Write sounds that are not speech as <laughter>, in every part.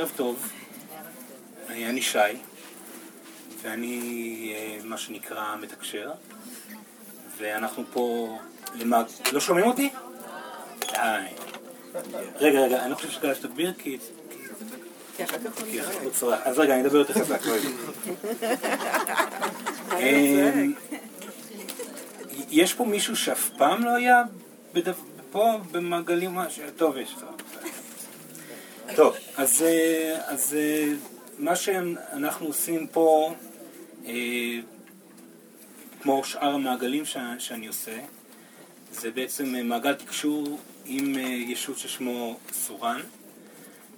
ערב טוב, אני שי, ואני אה, מה שנקרא מתקשר, ואנחנו פה למעג... לא שומעים אותי? די. רגע, רגע, אני לא חושב שכדאי שתגביר כי... אז רגע, אני אדבר יותר חזק. לא <laughs> אמ, יש פה מישהו שאף פעם לא היה פה במעגלים, טוב, יש. טוב, אז, אה, אז אה, מה שאנחנו עושים פה, אה, כמו שאר המעגלים שאני עושה, זה בעצם מעגל תקשור עם ישות ששמו סורן,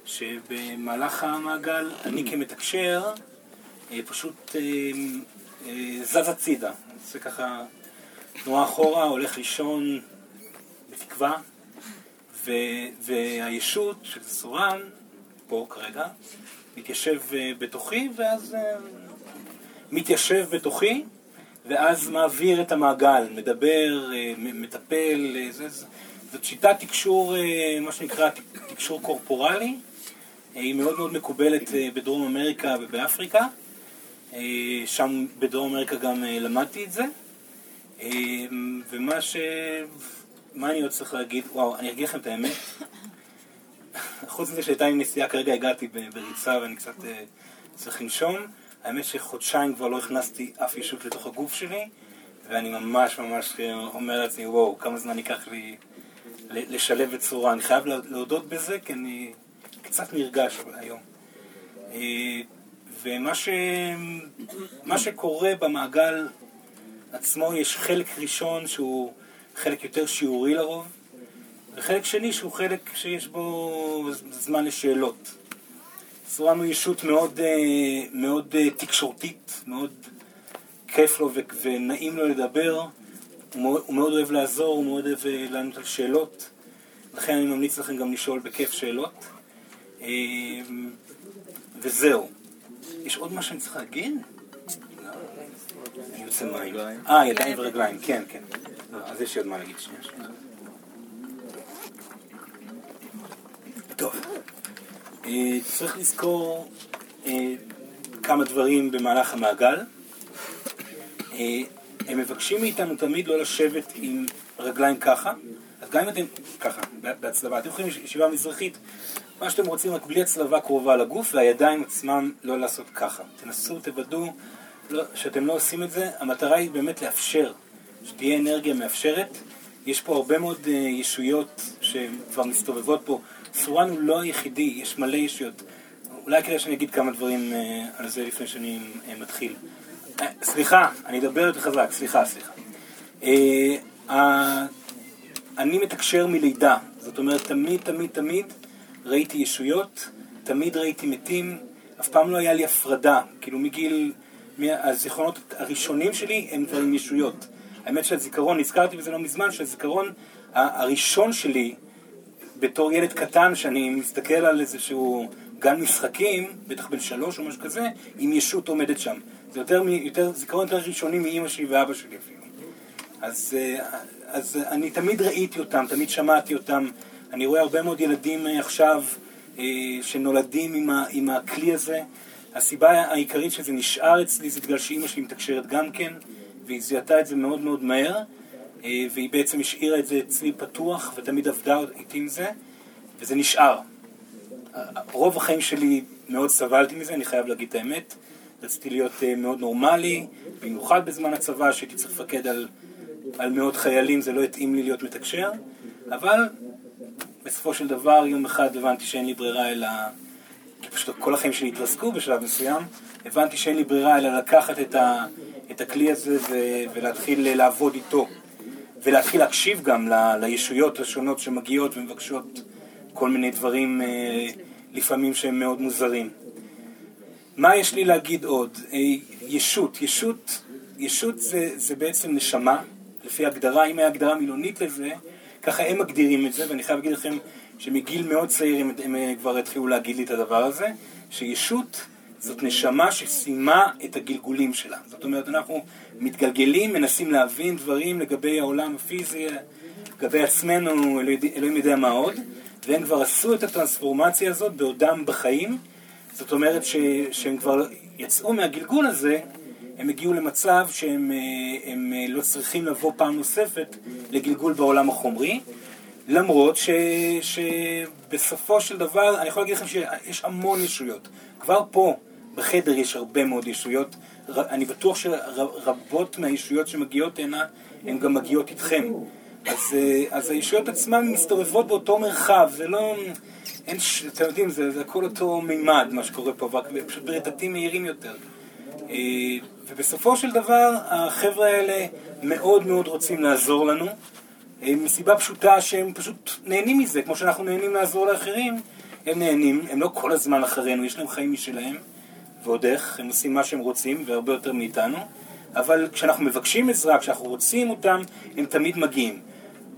שבמהלך המעגל אני כמתקשר פשוט זז הצידה, זה ככה תנועה אחורה, הולך לישון בתקווה, והישות של סורן, פה כרגע, מתיישב אה, בתוכי, ואז אה, מתיישב בתוכי, ואז מעביר את המעגל, מדבר, אה, מטפל, זה, זאת שיטת תקשור, מה שנקרא תקשור קורפורלי, היא מאוד מאוד מקובלת בדרום אמריקה ובאפריקה, שם בדרום אמריקה גם למדתי את זה, ומה ש... מה אני עוד צריך להגיד? וואו, אני אגיד לכם את האמת. <laughs> חוץ מזה שהייתה עם נסיעה, כרגע הגעתי בריצה ואני קצת uh, צריך לנשום. האמת שחודשיים כבר לא הכנסתי אף אישות לתוך הגוף שלי, ואני ממש ממש אה, אומר לעצמי, וואו, כמה זמן ייקח לי לשלב בצורה. אני חייב להודות בזה, כי אני קצת נרגש היום. Uh, ומה ש... שקורה במעגל עצמו, יש חלק ראשון שהוא חלק יותר שיעורי לרוב, וחלק שני שהוא חלק שיש בו זמן לשאלות. סורן הוא ישות מאוד, אה, מאוד אה, תקשורתית, מאוד כיף לו ונעים לו לדבר, הוא מאוד אוהב לעזור, הוא מאוד אוהב אה, לענות על שאלות, לכן אני ממליץ לכם גם לשאול בכיף שאלות. וזהו. יש עוד מה שאני צריך להגיד? יוצא מים. אה, ידיים ורגליים, כן, כן. אז יש לי עוד מה להגיד שנייה. טוב, אה, צריך לזכור אה, כמה דברים במהלך המעגל. אה, הם מבקשים מאיתנו תמיד לא לשבת עם רגליים ככה, אז גם אם אתם ככה, בהצלבה, אתם יכולים ישיבה מזרחית, מה שאתם רוצים, רק בלי הצלבה קרובה לגוף, והידיים עצמם לא לעשות ככה. תנסו, תוודאו לא, שאתם לא עושים את זה, המטרה היא באמת לאפשר שתהיה אנרגיה מאפשרת. יש פה הרבה מאוד uh, ישויות שכבר מסתובבות פה. סורן הוא לא היחידי, יש מלא ישויות. אולי כדאי שאני אגיד כמה דברים uh, על זה לפני שאני uh, מתחיל. סליחה, אני אדבר יותר חזק, סליחה, סליחה. אני מתקשר מלידה, זאת אומרת, תמיד, תמיד, תמיד ראיתי ישויות, תמיד ראיתי מתים, אף פעם לא היה לי הפרדה, כאילו מגיל, הזיכרונות הראשונים שלי הם דברים ישויות. האמת שהזיכרון, נזכרתי בזה לא מזמן, שהזיכרון הראשון שלי, בתור ילד קטן, שאני מסתכל על איזשהו גן משחקים, בטח בן שלוש או משהו כזה, עם ישות עומדת שם. זה יותר, יותר זיכרון יותר ראשוני מאימא שלי ואבא שלי אפילו. אז, אה, אז אני תמיד ראיתי אותם, תמיד שמעתי אותם. אני רואה הרבה מאוד ילדים אה, עכשיו אה, שנולדים עם, ה, עם הכלי הזה. הסיבה העיקרית שזה נשאר אצלי זה בגלל שאימא שלי מתקשרת גם כן. והיא זיהתה את זה מאוד מאוד מהר, אה, והיא בעצם השאירה את זה אצלי פתוח, ותמיד עבדה איתי עם זה, וזה נשאר. רוב החיים שלי מאוד סבלתי מזה, אני חייב להגיד את האמת. רציתי להיות אה, מאוד נורמלי, במיוחד בזמן הצבא, שהייתי צריך לפקד על, על מאות חיילים, זה לא התאים לי להיות מתקשר, אבל בסופו של דבר, יום אחד הבנתי שאין לי ברירה אלא... פשוט כל החיים שלי התרסקו בשלב מסוים, הבנתי שאין לי ברירה אלא לקחת את, ה, את הכלי הזה ו- ולהתחיל לעבוד איתו. ולהתחיל להקשיב גם ל- לישויות השונות שמגיעות ומבקשות כל מיני דברים אה, לפעמים שהם מאוד מוזרים. מה יש לי להגיד עוד? אה, ישות, ישות, ישות זה, זה בעצם נשמה, לפי הגדרה, אם היה הגדרה מילונית לזה, ככה הם מגדירים את זה, ואני חייב להגיד לכם שמגיל מאוד צעיר הם, הם כבר התחילו להגיד לי את הדבר הזה, שישות זאת נשמה שסיימה את הגלגולים שלה. זאת אומרת, אנחנו מתגלגלים, מנסים להבין דברים לגבי העולם הפיזי, לגבי עצמנו, אלוהים יודע מה עוד, והם כבר עשו את הטרנספורמציה הזאת בעודם בחיים, זאת אומרת ש, שהם כבר יצאו מהגלגול הזה, הם הגיעו למצב שהם אה, הם אה, לא צריכים לבוא פעם נוספת לגלגול בעולם החומרי, למרות ש, שבסופו של דבר, אני יכול להגיד לכם שיש המון ישויות. כבר פה בחדר יש הרבה מאוד ישויות. אני בטוח שרבות מהישויות שמגיעות הנה, הן גם מגיעות איתכם. אז, אה, אז הישויות עצמן מסתובבות באותו מרחב, זה לא... אין, אתם יודעים, זה, זה הכל אותו מימד, מה שקורה פה, רק פשוט ברטטים מהירים יותר. אה, ובסופו של דבר, החבר'ה האלה מאוד מאוד רוצים לעזור לנו, מסיבה פשוטה שהם פשוט נהנים מזה, כמו שאנחנו נהנים לעזור לאחרים, הם נהנים, הם לא כל הזמן אחרינו, יש להם חיים משלהם, ועוד איך, הם עושים מה שהם רוצים, והרבה יותר מאיתנו, אבל כשאנחנו מבקשים עזרה, כשאנחנו רוצים אותם, הם תמיד מגיעים.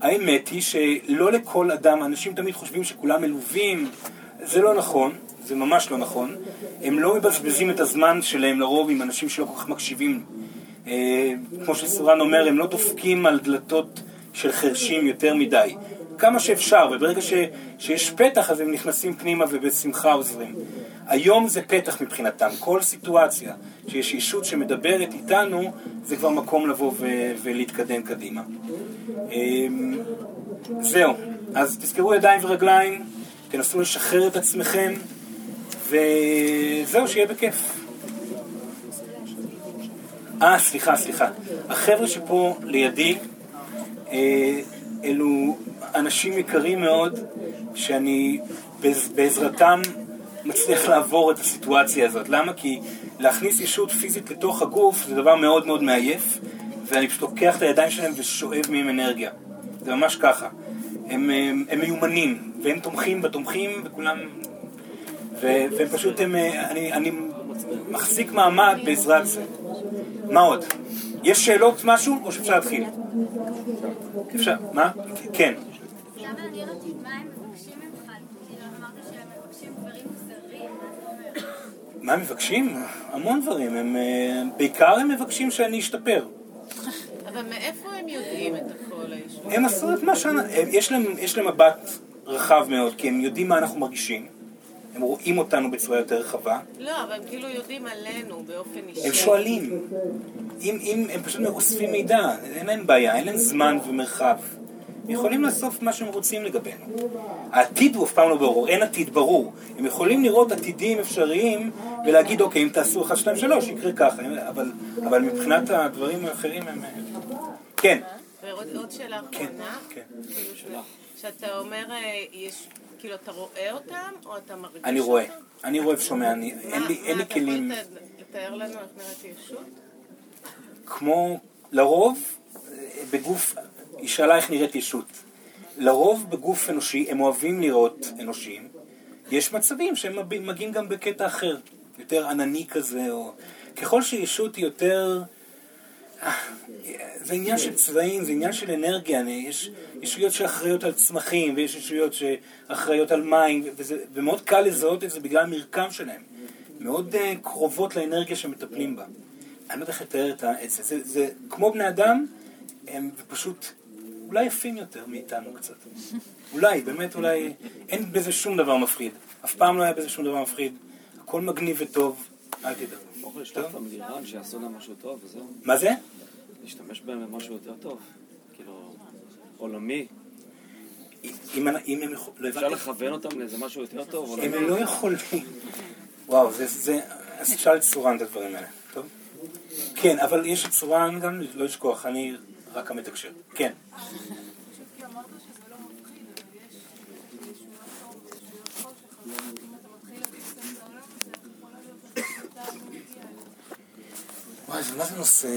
האמת היא שלא לכל אדם, אנשים תמיד חושבים שכולם מלווים, זה לא נכון, זה ממש לא נכון. הם לא מבזבזים את הזמן שלהם לרוב עם אנשים שלא כל כך מקשיבים. אה, כמו שסורן אומר, הם לא דופקים על דלתות של חרשים יותר מדי. כמה שאפשר, וברגע ש, שיש פתח אז הם נכנסים פנימה ובשמחה עוזרים. היום זה פתח מבחינתם, כל סיטואציה שיש ישות שמדברת איתנו, זה כבר מקום לבוא ו- ולהתקדם קדימה. אמ, זהו, אז תזכרו ידיים ורגליים, תנסו לשחרר את עצמכם, וזהו, שיהיה בכיף. אה, סליחה, סליחה. החבר'ה שפה לידי, אלו אנשים יקרים מאוד, שאני בעזרתם מצליח לעבור את הסיטואציה הזאת. למה? כי להכניס ישות פיזית לתוך הגוף זה דבר מאוד מאוד מעייף, ואני פשוט לוקח את הידיים שלהם ושואב מהם אנרגיה. זה ממש ככה. הם, הם, הם מיומנים, והם תומכים בתומכים, וכולם... ו, והם פשוט, הם, אני, אני מחזיק מעמד בעזרת זה. מה עוד? יש שאלות משהו, או שאפשר להתחיל? אפשר, מה? כן. מה הם מבקשים? המון דברים. הם, אה, בעיקר הם מבקשים שאני אשתפר. אבל מאיפה הם יודעים את הכל הישועות? הם עשו את מה ש... יש להם, יש להם מבט רחב מאוד, כי הם יודעים מה אנחנו מרגישים. הם רואים אותנו בצורה יותר רחבה. לא, אבל הם כאילו יודעים עלינו באופן אישי. הם שואלים. אם, אם הם פשוט אוספים מידע, אין להם בעיה, אין להם זמן ומרחב. הם יכולים לאסוף מה שהם רוצים לגבינו. העתיד הוא אף פעם לא ברור, אין עתיד ברור. הם יכולים לראות עתידים אפשריים ולהגיד, אוקיי, אם תעשו 1, 2, 3, יקרה ככה, אבל, אבל מבחינת הדברים האחרים הם... כן. ועוד שאלה כן, אחרונה. כן. כאילו, שאתה אומר, אה, יש, כאילו, אתה רואה אותם, או אתה מרגיש אותם? אני רואה. אני רואה ושומע, אין לי, כלים... מה, אתה יכול לתאר לנו איך נראית ישות? כמו, לרוב, בגוף, היא שאלה איך נראית ישות. לרוב בגוף אנושי, הם אוהבים לראות אנושיים. יש מצבים שהם מגיעים גם בקטע אחר, יותר ענני כזה, או... ככל שישות היא יותר... זה עניין של צבעים, זה עניין של אנרגיה, יש ישויות שאחראיות על צמחים, ויש ישויות שאחראיות על מים, וזה, ומאוד קל לזהות את זה בגלל המרקם שלהם. מאוד uh, קרובות לאנרגיה שמטפלים בה. אני לא יודע איך לתאר את זה. זה, זה כמו בני אדם, הם פשוט אולי יפים יותר מאיתנו קצת. אולי, באמת אולי, אין בזה שום דבר מפחיד. אף פעם לא היה בזה שום דבר מפחיד. הכל מגניב וטוב, אל תדאגו. אוכל שיעשו להם משהו טוב וזהו. מה זה? להשתמש בהם במשהו יותר טוב. כאילו, עולמי. אם אם הם יכולים... אפשר לכוון אותם לאיזה משהו יותר טוב? עולמי. הם לא יכולים... וואו, זה... זה... אז תשאל את צורן את הדברים האלה, טוב? כן, אבל יש את צורן גם, לא לשכוח, אני רק המתקשר. כן. מה זה נושא...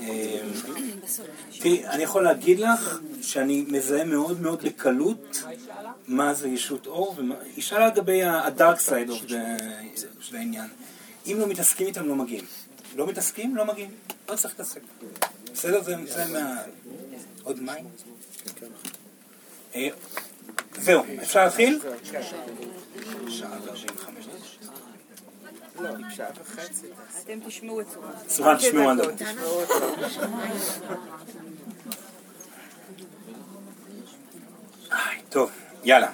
אה, תראי, אני יכול להגיד לך שאני מזהה מאוד מאוד בקלות מה זה ישות אור, היא שאלה לגבי ה-dark side של העניין. אם לא מתעסקים איתם, לא מגיעים. לא מתעסקים, לא מגיעים. לא צריך להתעסק. בסדר? זה מה... עוד מים? אה, זהו, אפשר להתחיל? שעה וארבעים וחמש דקות. אתם תשמעו את צורה. צורה תשמעו עד טוב, יאללה.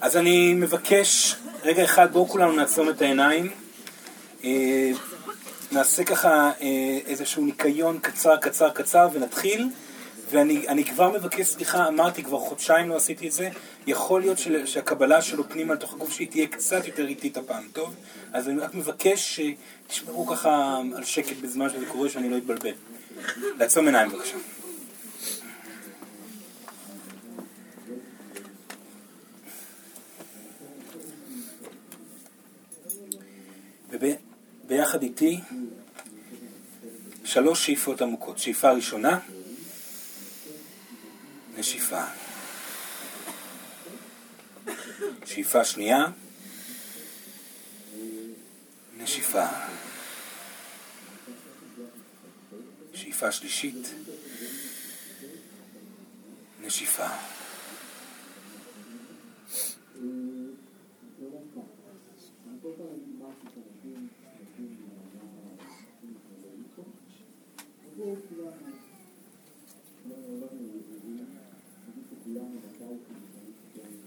אז אני מבקש, רגע אחד, בואו כולנו נעצום את העיניים. אה, נעשה ככה אה, איזשהו ניקיון קצר, קצר, קצר, ונתחיל. ואני אני כבר מבקש סליחה, אמרתי, כבר חודשיים לא עשיתי את זה. יכול להיות של, שהקבלה שלו פנימה לתוך הגוף שלי תהיה קצת יותר איטית הפעם, טוב? אז אני רק מבקש שתשמרו ככה על שקט בזמן שזה קורה, שאני לא אתבלבל. לעצום עיניים בבקשה. וביחד איתי שלוש שאיפות עמוקות. שאיפה ראשונה, נשיפה. שאיפה שנייה, נשיפה. שאיפה שלישית, נשיפה.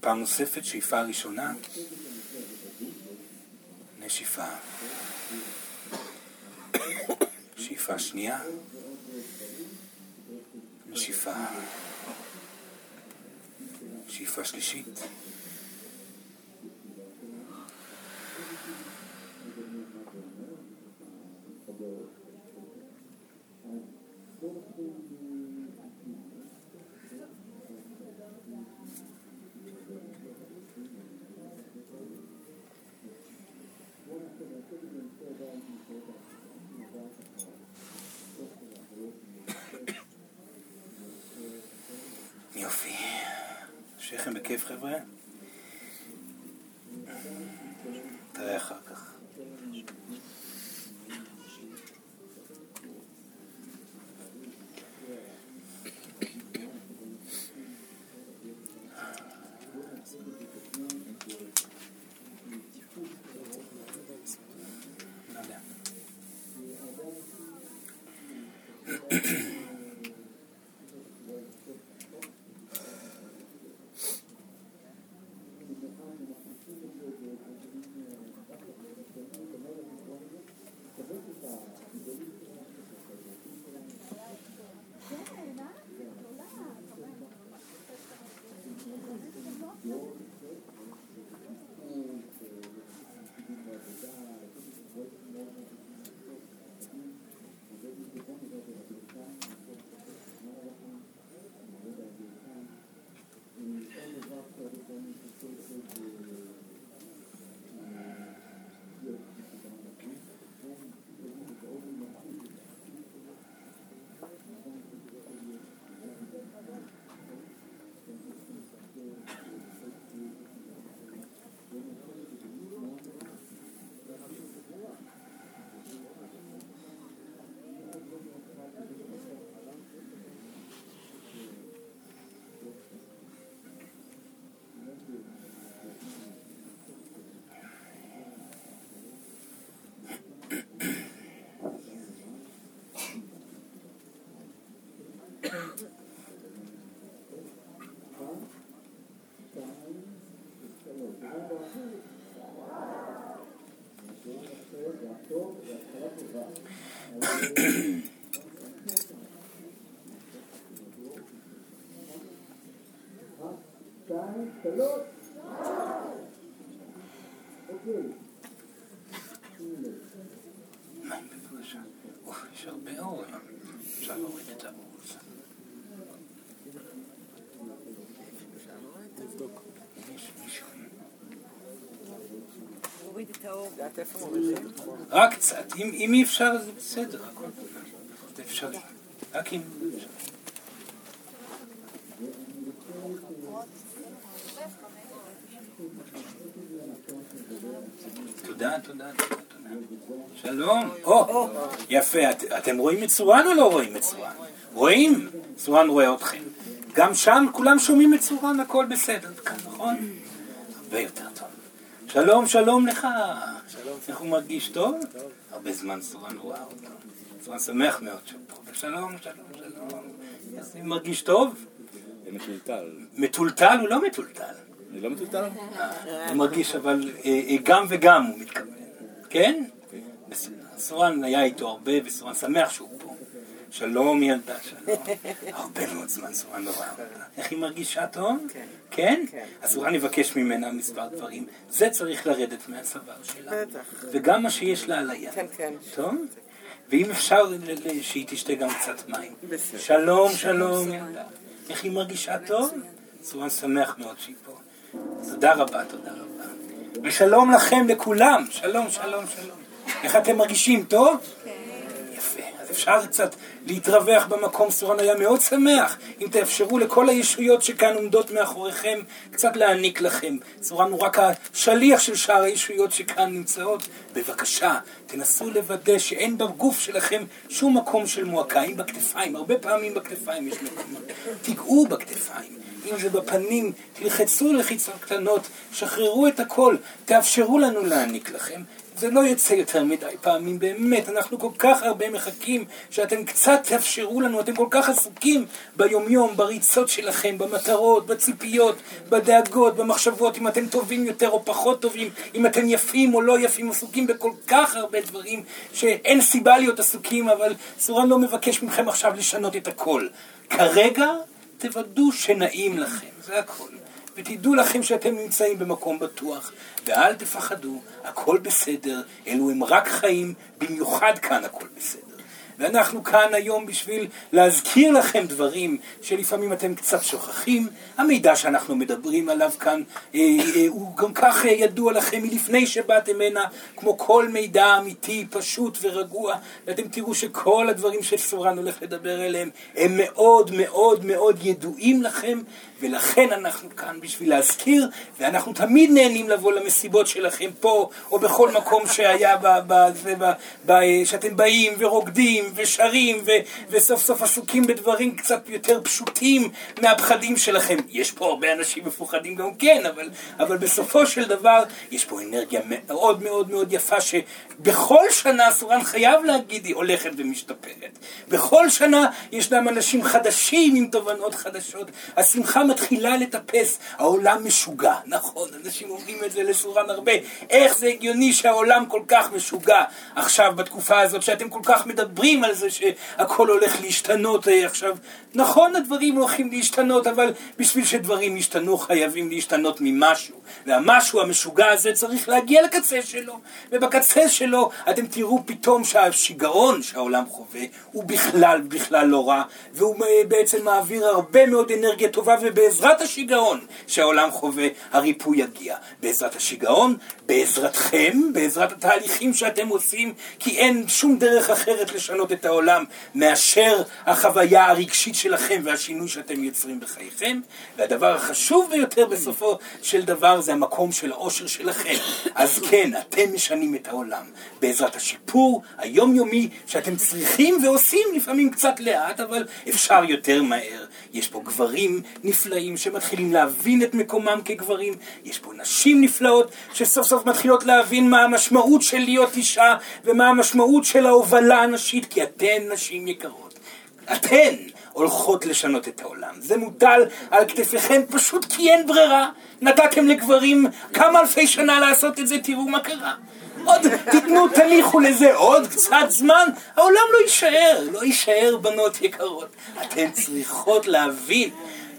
פעם נוספת, שאיפה ראשונה, נשיפה. שאיפה שנייה, נשיפה. שאיפה שלישית, Mm-hmm. רק קצת. אם אי אפשר, זה בסדר. הכל זה אפשרי. רק אם... תודה, תודה, תודה. שלום. או, יפה. את- אתם רואים את סורן או לא רואים את סורן? רואים? סורן רואה אתכם. גם שם כולם שומעים את סורן, הכל בסדר. כאן, נכון? הרבה יותר טוב. שלום, שלום לך. שלום. איך הוא מרגיש טוב? הרבה זמן סורן אותו. סורן שמח מאוד שהוא פה. שלום, שלום, שלום. הוא מרגיש טוב? מטולטל. מטולטל הוא לא מטולטל. אני לא מטולטל? אני מרגיש אבל אה, אה, גם וגם הוא מתכוון, כן? סורן היה איתו הרבה וסורן שמח שהוא פה. שלום ילדה, שלום. הרבה מאוד זמן סורן לא ראה אותה. איך היא מרגישה טוב? כן? אז סורן יבקש ממנה מספר דברים. זה צריך לרדת מהצוואר שלה. וגם מה שיש לה על היד. כן, כן. טוב? ואם אפשר ל- ל- שהיא תשתה גם קצת מים. שלום, שלום ילדה. איך היא מרגישה טוב? סורן שמח מאוד שהיא פה. תודה רבה, תודה רבה. ושלום לכם, לכולם. שלום, שלום, שלום. איך אתם מרגישים? טוב? יפה. אפשר קצת להתרווח במקום. סורן היה מאוד שמח אם תאפשרו לכל הישויות שכאן עומדות מאחוריכם קצת להעניק לכם. סורן הוא רק השליח של שאר הישויות שכאן נמצאות. בבקשה, תנסו לוודא שאין בגוף שלכם שום מקום של מועקה. אם בכתפיים, הרבה פעמים בכתפיים יש מקומות. תיגעו בכתפיים. אם זה בפנים, תלחצו לחיצות קטנות, שחררו את הכל, תאפשרו לנו להעניק לכם. זה לא יצא יותר מדי פעמים, באמת, אנחנו כל כך הרבה מחכים שאתם קצת תאפשרו לנו, אתם כל כך עסוקים ביומיום, בריצות שלכם, במטרות, בציפיות, בדאגות, במחשבות, אם אתם טובים יותר או פחות טובים, אם אתם יפים או לא יפים, עסוקים בכל כך הרבה דברים שאין סיבה להיות עסוקים, אבל סורן לא מבקש מכם עכשיו לשנות את הכל. כרגע תוודאו שנעים לכם, זה הכל. ותדעו לכם שאתם נמצאים במקום בטוח, ואל תפחדו, הכל בסדר, אלו הם רק חיים, במיוחד כאן הכל בסדר. ואנחנו כאן היום בשביל להזכיר לכם דברים שלפעמים אתם קצת שוכחים. המידע שאנחנו מדברים עליו כאן אה, אה, הוא גם כך אה, ידוע לכם מלפני שבאתם הנה, כמו כל מידע אמיתי, פשוט ורגוע. ואתם תראו שכל הדברים שסורן הולך לדבר עליהם הם מאוד מאוד מאוד ידועים לכם, ולכן אנחנו כאן בשביל להזכיר, ואנחנו תמיד נהנים לבוא למסיבות שלכם פה, או בכל מקום שהיה, ב, ב, זה, ב, ב, שאתם באים ורוקדים ושרים, ו, וסוף סוף עסוקים בדברים קצת יותר פשוטים מהפחדים שלכם. יש פה הרבה אנשים מפוחדים גם כן, אבל, אבל בסופו של דבר יש פה אנרגיה מאוד מאוד מאוד יפה, שבכל שנה, סורן חייב להגיד, היא הולכת ומשתפרת. בכל שנה ישנם אנשים חדשים עם תובנות חדשות. השמחה מתחילה לטפס, העולם משוגע. נכון, אנשים אומרים את זה לסורן הרבה. איך זה הגיוני שהעולם כל כך משוגע עכשיו, בתקופה הזאת, שאתם כל כך מדברים על זה שהכל הולך להשתנות אה, עכשיו. נכון, הדברים הולכים להשתנות, אבל בשביל שדברים ישתנו, חייבים להשתנות ממשהו. והמשהו המשוגע הזה צריך להגיע לקצה שלו. ובקצה שלו אתם תראו פתאום שהשיגעון שהעולם חווה הוא בכלל בכלל לא רע, והוא אה, בעצם מעביר הרבה מאוד אנרגיה טובה, ובעזרת השיגעון שהעולם חווה, הריפוי יגיע. בעזרת השיגעון, בעזרתכם, בעזרת התהליכים שאתם עושים, כי אין שום דרך אחרת לשנות את העולם מאשר החוויה הרגשית שלכם והשינוי שאתם יוצרים בחייכם. והדבר החשוב ביותר בסופו של דבר זה המקום של העושר שלכם. אז כן, אתם משנים את העולם בעזרת השיפור היומיומי שאתם צריכים ועושים לפעמים קצת לאט, אבל אפשר יותר מהר. יש פה גברים נפלאים שמתחילים להבין את מקומם כגברים, יש פה נשים נפלאות שסוף סוף מתחילות להבין מה המשמעות של להיות אישה ומה המשמעות של ההובלה הנשית, כי אתן נשים יקרות. אתן הולכות לשנות את העולם. זה מוטל על כתפיכם פשוט כי אין ברירה. נתתם לגברים כמה אלפי שנה לעשות את זה, תראו מה קרה. עוד תיתנו, תניחו לזה עוד קצת זמן, העולם לא יישאר, לא יישאר בנות יקרות. אתן צריכות להבין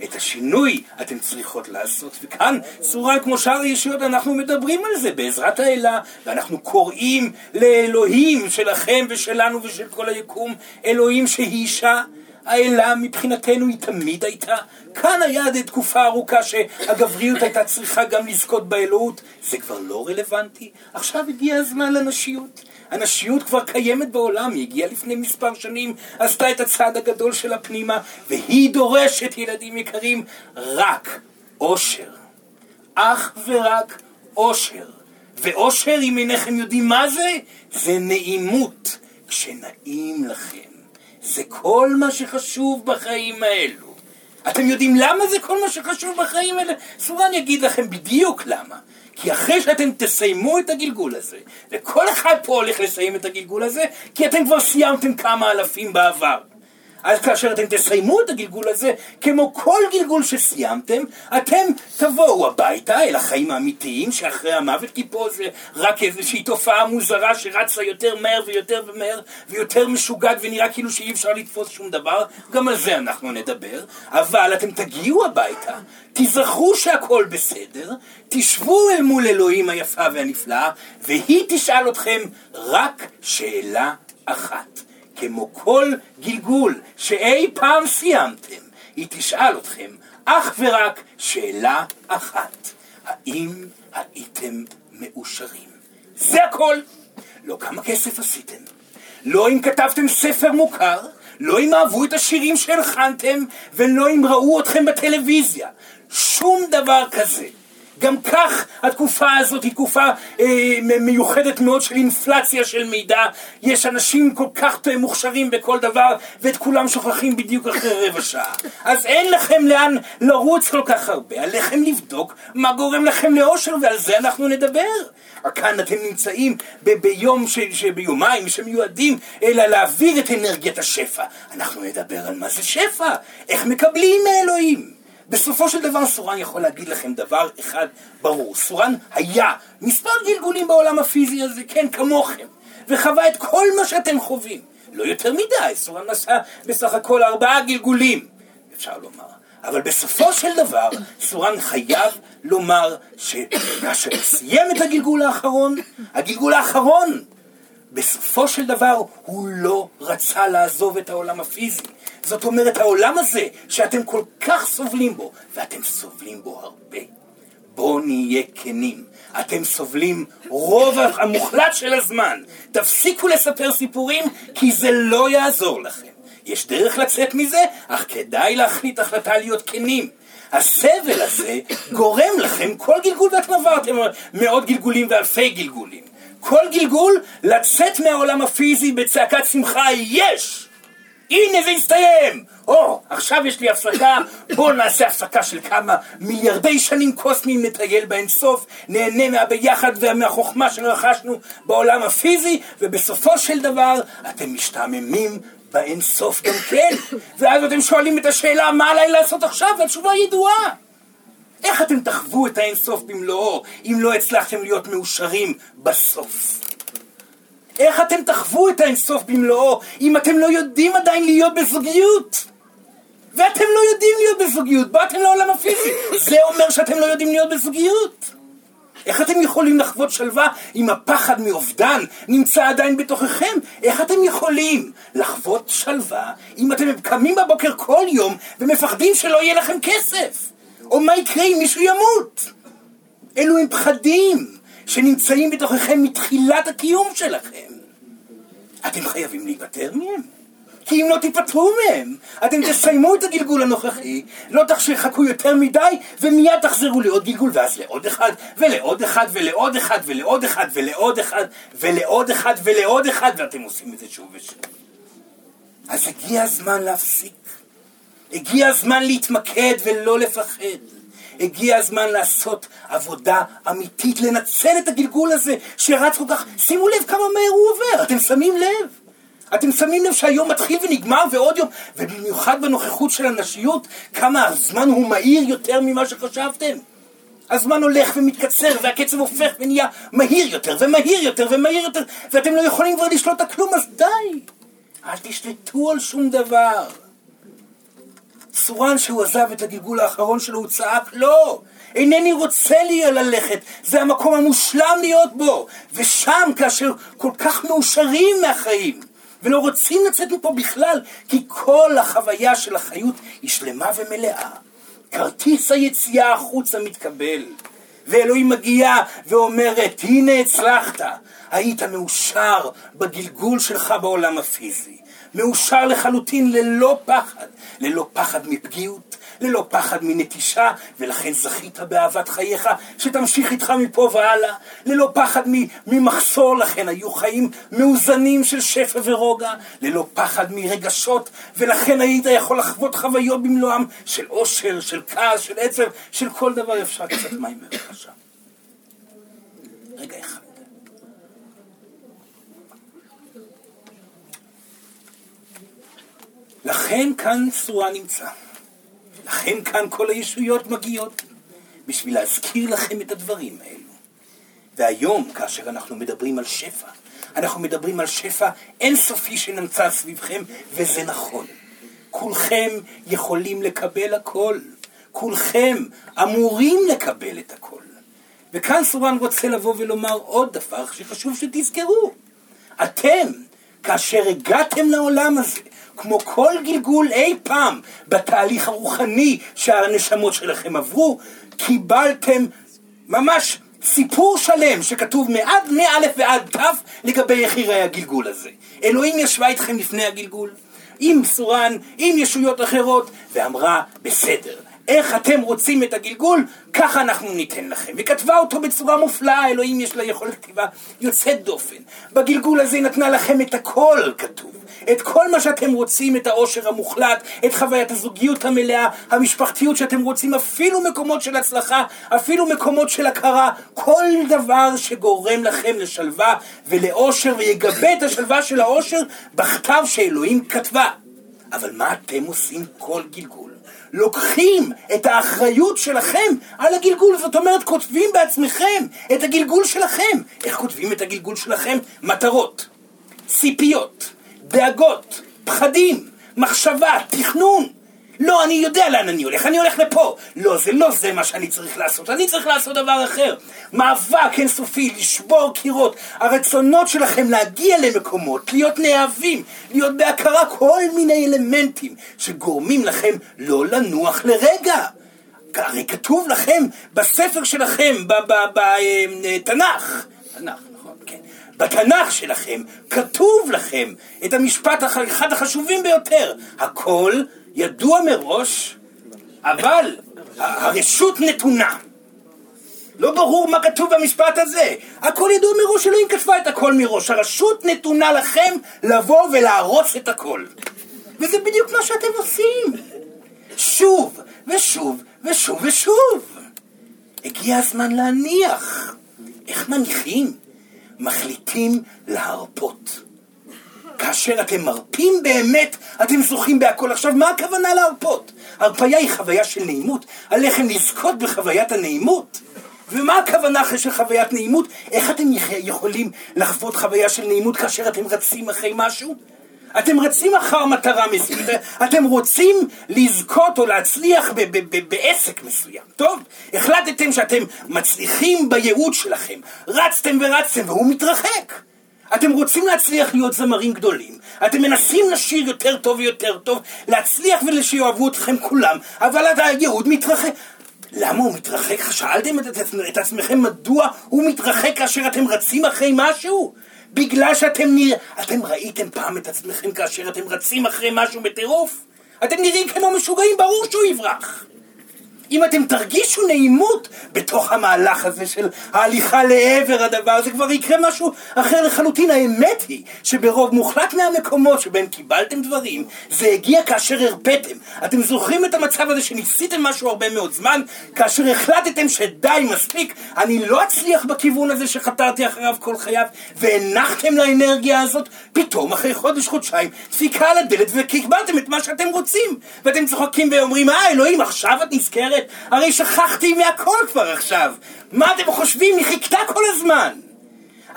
את השינוי אתן צריכות לעשות. וכאן, סורן כמו שאר הישויות, אנחנו מדברים על זה בעזרת האלה, ואנחנו קוראים לאלוהים שלכם ושלנו ושל כל היקום, אלוהים שהיא אישה. האלה מבחינתנו היא תמיד הייתה. כאן היה עד תקופה ארוכה שהגבריות הייתה צריכה גם לזכות באלוהות. זה כבר לא רלוונטי. עכשיו הגיע הזמן לנשיות. הנשיות כבר קיימת בעולם, היא הגיעה לפני מספר שנים, עשתה את הצעד הגדול שלה פנימה, והיא דורשת, ילדים יקרים, רק אושר. אך ורק אושר. ואושר, אם אינכם יודעים מה זה, זה נעימות. כשנעים לכם. זה כל מה שחשוב בחיים האלו. אתם יודעים למה זה כל מה שחשוב בחיים האלה? סורן יגיד לכם בדיוק למה. כי אחרי שאתם תסיימו את הגלגול הזה, וכל אחד פה הולך לסיים את הגלגול הזה, כי אתם כבר סיימתם כמה אלפים בעבר. אז כאשר אתם תסיימו את הגלגול הזה, כמו כל גלגול שסיימתם, אתם תבואו הביתה אל החיים האמיתיים שאחרי המוות, כי פה זה רק איזושהי תופעה מוזרה שרצה יותר מהר ויותר ומהר ויותר משוגעת ונראה כאילו שאי אפשר לתפוס שום דבר, גם על זה אנחנו נדבר, אבל אתם תגיעו הביתה, תזכרו שהכל בסדר, תשבו אל מול אלוהים היפה והנפלאה, והיא תשאל אתכם רק שאלה אחת. כמו כל גלגול שאי פעם סיימתם, היא תשאל אתכם אך ורק שאלה אחת, האם הייתם מאושרים? זה הכל. לא כמה כסף עשיתם, לא אם כתבתם ספר מוכר, לא אם אהבו את השירים שהלחנתם, ולא אם ראו אתכם בטלוויזיה. שום דבר כזה. גם כך התקופה הזאת היא תקופה אה, מיוחדת מאוד של אינפלציה של מידע. יש אנשים כל כך מוכשרים בכל דבר, ואת כולם שוכחים בדיוק אחרי רבע שעה. אז אין לכם לאן לרוץ כל כך הרבה, עליכם לבדוק מה גורם לכם לאושר, ועל זה אנחנו נדבר. כאן אתם נמצאים ב- ביום, ש- ש- ביומיים שמיועדים אלא להעביר את אנרגיית השפע. אנחנו נדבר על מה זה שפע, איך מקבלים מאלוהים. בסופו של דבר סורן יכול להגיד לכם דבר אחד ברור. סורן היה מספר גלגולים בעולם הפיזי הזה, כן, כמוכם, וחווה את כל מה שאתם חווים. לא יותר מדי, סורן נסע בסך הכל ארבעה גלגולים, אפשר לומר. אבל בסופו של דבר, סורן חייב לומר שכאשר סיים את הגלגול האחרון, הגלגול האחרון, בסופו של דבר הוא לא רצה לעזוב את העולם הפיזי. זאת אומרת, העולם הזה שאתם כל כך סובלים בו, ואתם סובלים בו הרבה, בואו נהיה כנים. אתם סובלים רוב המוחלט של הזמן. תפסיקו לספר סיפורים, כי זה לא יעזור לכם. יש דרך לצאת מזה, אך כדאי להחליט החלטה להיות כנים. הסבל הזה גורם לכם כל גלגול, ואתם עברתם מאות גלגולים ואלפי גלגולים. כל גלגול לצאת מהעולם הפיזי בצעקת שמחה, יש! הנה זה הסתיים! או, עכשיו יש לי הפסקה, בואו נעשה הפסקה של כמה מיליארדי שנים קוסמיים נטייל באינסוף, נהנה מהביחד ומהחוכמה שרכשנו בעולם הפיזי, ובסופו של דבר אתם משתעממים באינסוף גם כן. ואז אתם שואלים את השאלה, מה עליי לעשות עכשיו? והתשובה ידועה. איך אתם תחוו את האינסוף במלואו, אם לא הצלחתם להיות מאושרים בסוף? איך אתם תחוו את האינסוף במלואו, אם אתם לא יודעים עדיין להיות בזוגיות? ואתם לא יודעים להיות בזוגיות, באתם לעולם הפיזי, זה אומר שאתם לא יודעים להיות בזוגיות. איך אתם יכולים לחוות שלווה אם הפחד מאובדן נמצא עדיין בתוככם? איך אתם יכולים לחוות שלווה אם אתם קמים בבוקר כל יום ומפחדים שלא יהיה לכם כסף? או מה יקרה אם מישהו ימות? אלו הם פחדים שנמצאים בתוככם מתחילת הקיום שלכם. אתם חייבים להיפטר מהם. כי אם לא תיפטרו מהם, אתם תסיימו את הגלגול הנוכחי, לא תחכו יותר מדי, ומיד תחזרו לעוד גלגול, ואז לעוד אחד, ולעוד אחד, ולעוד אחד, ולעוד אחד, ולעוד אחד, ולעוד אחד, ולעוד אחד, ואתם עושים את זה שוב ושוב. אז הגיע הזמן להפסיק. הגיע הזמן להתמקד ולא לפחד. הגיע הזמן לעשות עבודה אמיתית, לנצל את הגלגול הזה שרץ כל כך, שימו לב כמה מהר הוא עובר, אתם שמים לב? אתם שמים לב שהיום מתחיל ונגמר ועוד יום, ובמיוחד בנוכחות של הנשיות, כמה הזמן הוא מהיר יותר ממה שחשבתם? הזמן הולך ומתקצר, והקצב הופך ונהיה מהיר יותר, ומהיר יותר, ומהיר יותר, ואתם לא יכולים כבר לשלוט על כלום, אז די! אל תשלטו על שום דבר. סורן שהוא עזב את הגלגול האחרון שלו, הוא צעק, לא! אינני רוצה לי ללכת, זה המקום המושלם להיות בו. ושם, כאשר כל כך מאושרים מהחיים, ולא רוצים לצאת מפה בכלל, כי כל החוויה של החיות היא שלמה ומלאה. כרטיס היציאה החוצה מתקבל, ואלוהים מגיעה ואומרת, הנה הצלחת, היית מאושר בגלגול שלך בעולם הפיזי. מאושר לחלוטין ללא פחד, ללא פחד מפגיעות, ללא פחד מנטישה, ולכן זכית באהבת חייך שתמשיך איתך מפה והלאה, ללא פחד ממחסור, לכן היו חיים מאוזנים של שפע ורוגע, ללא פחד מרגשות, ולכן היית יכול לחוות חוויות במלואם של אושר, של כעס, של עצב, של כל דבר אפשר קצת מים בבקשה. רגע אחד. לכן כאן צורה נמצא. לכן כאן כל הישויות מגיעות, בשביל להזכיר לכם את הדברים האלו. והיום, כאשר אנחנו מדברים על שפע, אנחנו מדברים על שפע אינסופי שנמצא סביבכם, וזה נכון. כולכם יכולים לקבל הכל. כולכם אמורים לקבל את הכל. וכאן סורן רוצה לבוא ולומר עוד דבר שחשוב שתזכרו. אתם, כאשר הגעתם לעולם הזה, כמו כל גלגול אי פעם בתהליך הרוחני שהנשמות שלכם עברו, קיבלתם ממש סיפור שלם שכתוב מעד מא' ועד ת' לגבי איך יראה הגלגול הזה. אלוהים ישבה איתכם לפני הגלגול, עם סורן, עם ישויות אחרות, ואמרה, בסדר, איך אתם רוצים את הגלגול, ככה אנחנו ניתן לכם. וכתבה אותו בצורה מופלאה, אלוהים יש לה יכולת כתיבה יוצאת דופן. בגלגול הזה היא נתנה לכם את הכל, כתוב. את כל מה שאתם רוצים, את העושר המוחלט, את חוויית הזוגיות המלאה, המשפחתיות שאתם רוצים, אפילו מקומות של הצלחה, אפילו מקומות של הכרה, כל דבר שגורם לכם לשלווה ולאושר ויגבה את השלווה של האושר בכתב שאלוהים כתבה. אבל מה אתם עושים כל גלגול? לוקחים את האחריות שלכם על הגלגול, זאת אומרת כותבים בעצמכם את הגלגול שלכם. איך כותבים את הגלגול שלכם? מטרות, ציפיות, דאגות, פחדים, מחשבה, תכנון. לא, אני יודע לאן אני הולך, אני הולך לפה. לא, זה לא זה מה שאני צריך לעשות, אני צריך לעשות דבר אחר. מאבק אינסופי, לשבור קירות. הרצונות שלכם להגיע למקומות, להיות נאהבים, להיות בהכרה, כל מיני אלמנטים שגורמים לכם לא לנוח לרגע. הרי כתוב לכם בספר שלכם, בתנ"ך, תנ"ך, נכון, כן. בתנ"ך שלכם כתוב לכם את המשפט אחד החשובים ביותר, הכל ידוע מראש, אבל הרשות נתונה. לא ברור מה כתוב במשפט הזה. הכל ידוע מראש, אלוהים כתבה את הכל מראש. הרשות נתונה לכם לבוא ולהרוס את הכל. וזה בדיוק מה שאתם עושים. שוב, ושוב, ושוב, ושוב. הגיע הזמן להניח. איך מניחים? מחליטים להרפות. כאשר אתם מרפים באמת, אתם זוכים בהכל. עכשיו, מה הכוונה להרפות? הרפאיה היא חוויה של נעימות, עליכם לזכות בחוויית הנעימות. ומה הכוונה אחרי של חוויית נעימות? איך אתם יכולים לחוות חוויה של נעימות כאשר אתם רצים אחרי משהו? אתם רצים אחר מטרה מסוימת, אתם רוצים לזכות או להצליח בעסק מסוים. טוב, החלטתם שאתם מצליחים בייעוד שלכם, רצתם ורצתם והוא מתרחק. אתם רוצים להצליח להיות זמרים גדולים, אתם מנסים לשיר יותר טוב ויותר טוב, להצליח ושיאהבו אתכם כולם, אבל הייעוד מתרחק. למה הוא מתרחק? שאלתם את, את עצמכם מדוע הוא מתרחק כאשר אתם רצים אחרי משהו? בגלל שאתם נראים... אתם ראיתם פעם את עצמכם כאשר אתם רצים אחרי משהו בטירוף? אתם נראים כמו משוגעים, ברור שהוא יברח. אם אתם תרגישו נעימות בתוך המהלך הזה של ההליכה לעבר הדבר הזה, כבר יקרה משהו אחר לחלוטין. האמת היא שברוב מוחלט מהמקומות שבהם קיבלתם דברים, זה הגיע כאשר הרפאתם. אתם זוכרים את המצב הזה שניסיתם משהו הרבה מאוד זמן, כאשר החלטתם שדי, מספיק, אני לא אצליח בכיוון הזה שחתרתי אחריו כל חייו, והנחתם לאנרגיה הזאת, פתאום אחרי חודש, חודשיים, דפיקה על הדלת וקיבלתם את מה שאתם רוצים. ואתם צוחקים ואומרים, אה, אלוהים, עכשיו את נזכרת? אומרת, הרי שכחתי מהכל כבר עכשיו. מה אתם חושבים? היא חיכתה כל הזמן.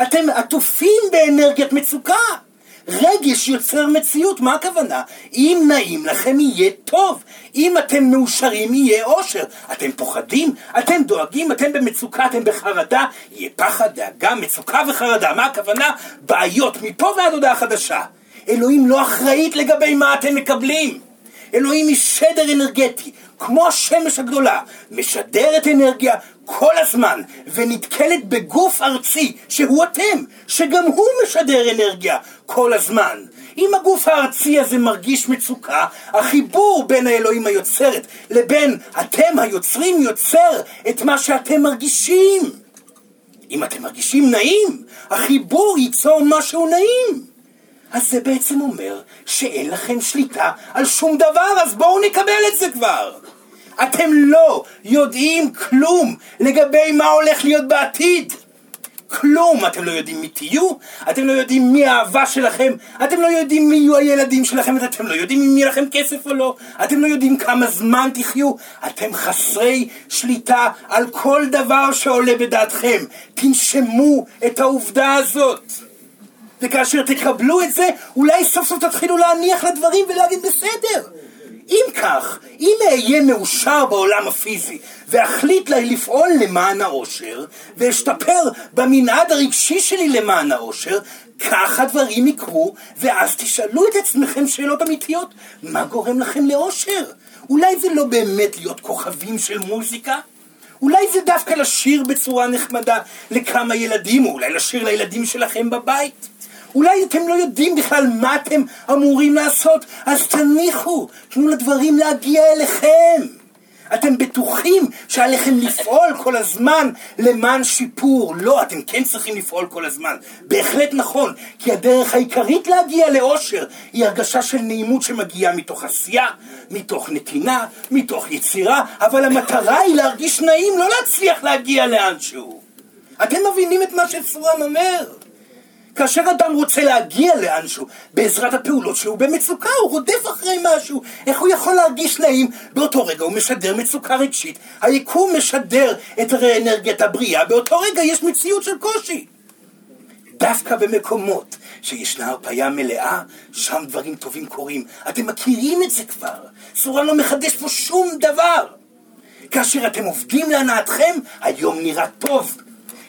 אתם עטופים באנרגיית מצוקה. רגש יוצר מציאות, מה הכוונה? אם נעים לכם יהיה טוב, אם אתם מאושרים יהיה אושר, אתם פוחדים, אתם דואגים, אתם במצוקה, אתם בחרדה, יהיה פחד, דאגה, מצוקה וחרדה, מה הכוונה? בעיות מפה ועד הודעה חדשה. אלוהים לא אחראית לגבי מה אתם מקבלים. אלוהים היא שדר אנרגטי, כמו השמש הגדולה, משדרת אנרגיה כל הזמן, ונתקלת בגוף ארצי, שהוא אתם, שגם הוא משדר אנרגיה כל הזמן. אם הגוף הארצי הזה מרגיש מצוקה, החיבור בין האלוהים היוצרת לבין אתם היוצרים יוצר את מה שאתם מרגישים. אם אתם מרגישים נעים, החיבור ייצור משהו נעים. אז זה בעצם אומר שאין לכם שליטה על שום דבר, אז בואו נקבל את זה כבר. אתם לא יודעים כלום לגבי מה הולך להיות בעתיד. כלום, אתם לא יודעים מי תהיו, אתם לא יודעים מי האהבה שלכם, אתם לא יודעים מי יהיו הילדים שלכם, אתם לא יודעים אם יהיה לכם כסף או לא, אתם לא יודעים כמה זמן תחיו, אתם חסרי שליטה על כל דבר שעולה בדעתכם. תנשמו את העובדה הזאת. וכאשר תקבלו את זה, אולי סוף סוף תתחילו להניח לדברים ולהגיד בסדר. אם כך, אם אהיה מאושר בעולם הפיזי ואחליט לפעול למען האושר ואשתפר במנעד הרגשי שלי למען האושר, כך הדברים יקרו ואז תשאלו את עצמכם שאלות אמיתיות מה גורם לכם לאושר? אולי זה לא באמת להיות כוכבים של מוזיקה? אולי זה דווקא לשיר בצורה נחמדה לכמה ילדים, או אולי לשיר לילדים שלכם בבית? אולי אתם לא יודעים בכלל מה אתם אמורים לעשות, אז תניחו, תנו לדברים להגיע אליכם. אתם בטוחים שעליכם לפעול כל הזמן למען שיפור. לא, אתם כן צריכים לפעול כל הזמן. בהחלט נכון, כי הדרך העיקרית להגיע לאושר היא הרגשה של נעימות שמגיעה מתוך עשייה, מתוך נתינה, מתוך יצירה, אבל המטרה היא להרגיש נעים, לא להצליח להגיע לאנשהו. אתם מבינים את מה שסורן אומר? כאשר אדם רוצה להגיע לאנשהו בעזרת הפעולות שלו, הוא במצוקה, הוא רודף אחרי משהו. איך הוא יכול להרגיש נעים? באותו רגע הוא משדר מצוקה רגשית. היקום משדר את אנרגיית הבריאה, באותו רגע יש מציאות של קושי. דווקא במקומות שישנה הרפאיה מלאה, שם דברים טובים קורים. אתם מכירים את זה כבר. סורן לא מחדש פה שום דבר. כאשר אתם עובדים להנאתכם, היום נראה טוב.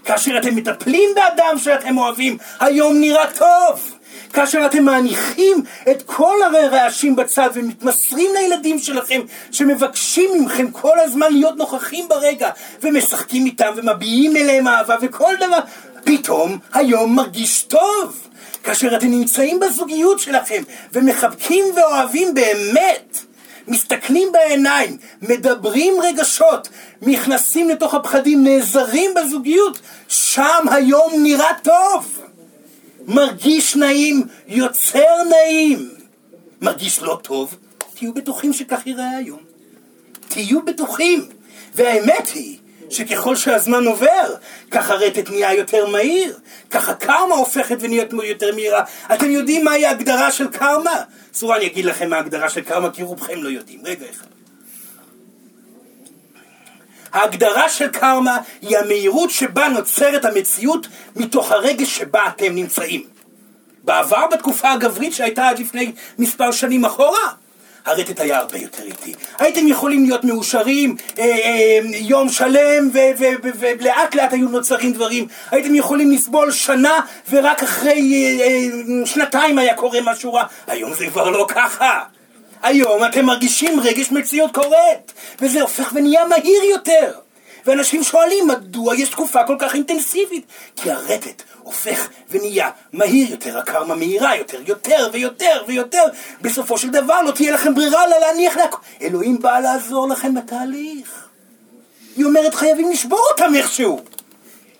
כאשר אתם מטפלים באדם שאתם אוהבים, היום נראה טוב. כאשר אתם מניחים את כל הרעשים בצד ומתמסרים לילדים שלכם שמבקשים מכם כל הזמן להיות נוכחים ברגע ומשחקים איתם ומביעים אליהם אהבה וכל דבר, פתאום היום מרגיש טוב. כאשר אתם נמצאים בזוגיות שלכם ומחבקים ואוהבים באמת, מסתכלים בעיניים, מדברים רגשות, נכנסים לתוך הפחדים, נעזרים בזוגיות, שם היום נראה טוב. מרגיש נעים, יוצר נעים. מרגיש לא טוב, תהיו בטוחים שכך ייראה היום. תהיו בטוחים. והאמת היא שככל שהזמן עובר, כך הרטט נהיה יותר מהיר, כך הקרמה הופכת ונהיית יותר מהירה. אתם יודעים מהי ההגדרה של קרמה? צורה אני אגיד לכם מה ההגדרה של קרמה, כי רובכם לא יודעים. רגע אחד. ההגדרה של קרמה היא המהירות שבה נוצרת המציאות מתוך הרגש שבה אתם נמצאים. בעבר, בתקופה הגברית שהייתה עד לפני מספר שנים אחורה, הרטט היה הרבה יותר איטי. הייתם יכולים להיות מאושרים אה, אה, יום שלם ולאט לאט היו נוצרים דברים. הייתם יכולים לסבול שנה ורק אחרי אה, אה, שנתיים היה קורה משהו רע. היום זה כבר לא ככה. היום אתם מרגישים רגש מציאות קורית, וזה הופך ונהיה מהיר יותר. ואנשים שואלים מדוע יש תקופה כל כך אינטנסיבית? כי הרטט הופך ונהיה מהיר יותר, הקרמה מהירה יותר, יותר ויותר ויותר. בסופו של דבר לא תהיה לכם ברירה אלא להניח להכל. אלוהים בא לעזור לכם בתהליך. היא אומרת חייבים לשבור אותם איכשהו.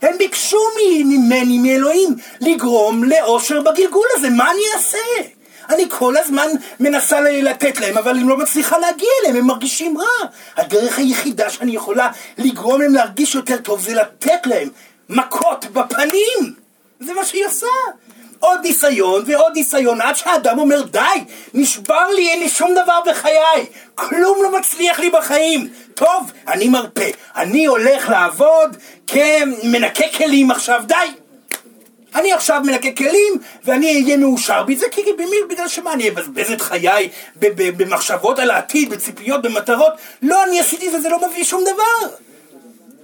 הם ביקשו ממני, מאלוהים, לגרום לאושר בגלגול הזה, מה אני אעשה? אני כל הזמן מנסה לתת להם, אבל אני לא מצליחה להגיע אליהם, הם מרגישים רע. הדרך היחידה שאני יכולה לגרום להם להרגיש יותר טוב זה לתת להם מכות בפנים. זה מה שהיא עושה. עוד ניסיון ועוד ניסיון עד שהאדם אומר די, נשבר לי, אין לי שום דבר בחיי, כלום לא מצליח לי בחיים. טוב, אני מרפא, אני הולך לעבוד כמנקה כלים עכשיו, די. אני עכשיו מנקה כלים ואני אהיה מאושר בזה, כי בגלל שמה, אני אבזבז את חיי במחשבות על העתיד, בציפיות, במטרות? לא, אני עשיתי זה, זה לא מביא שום דבר.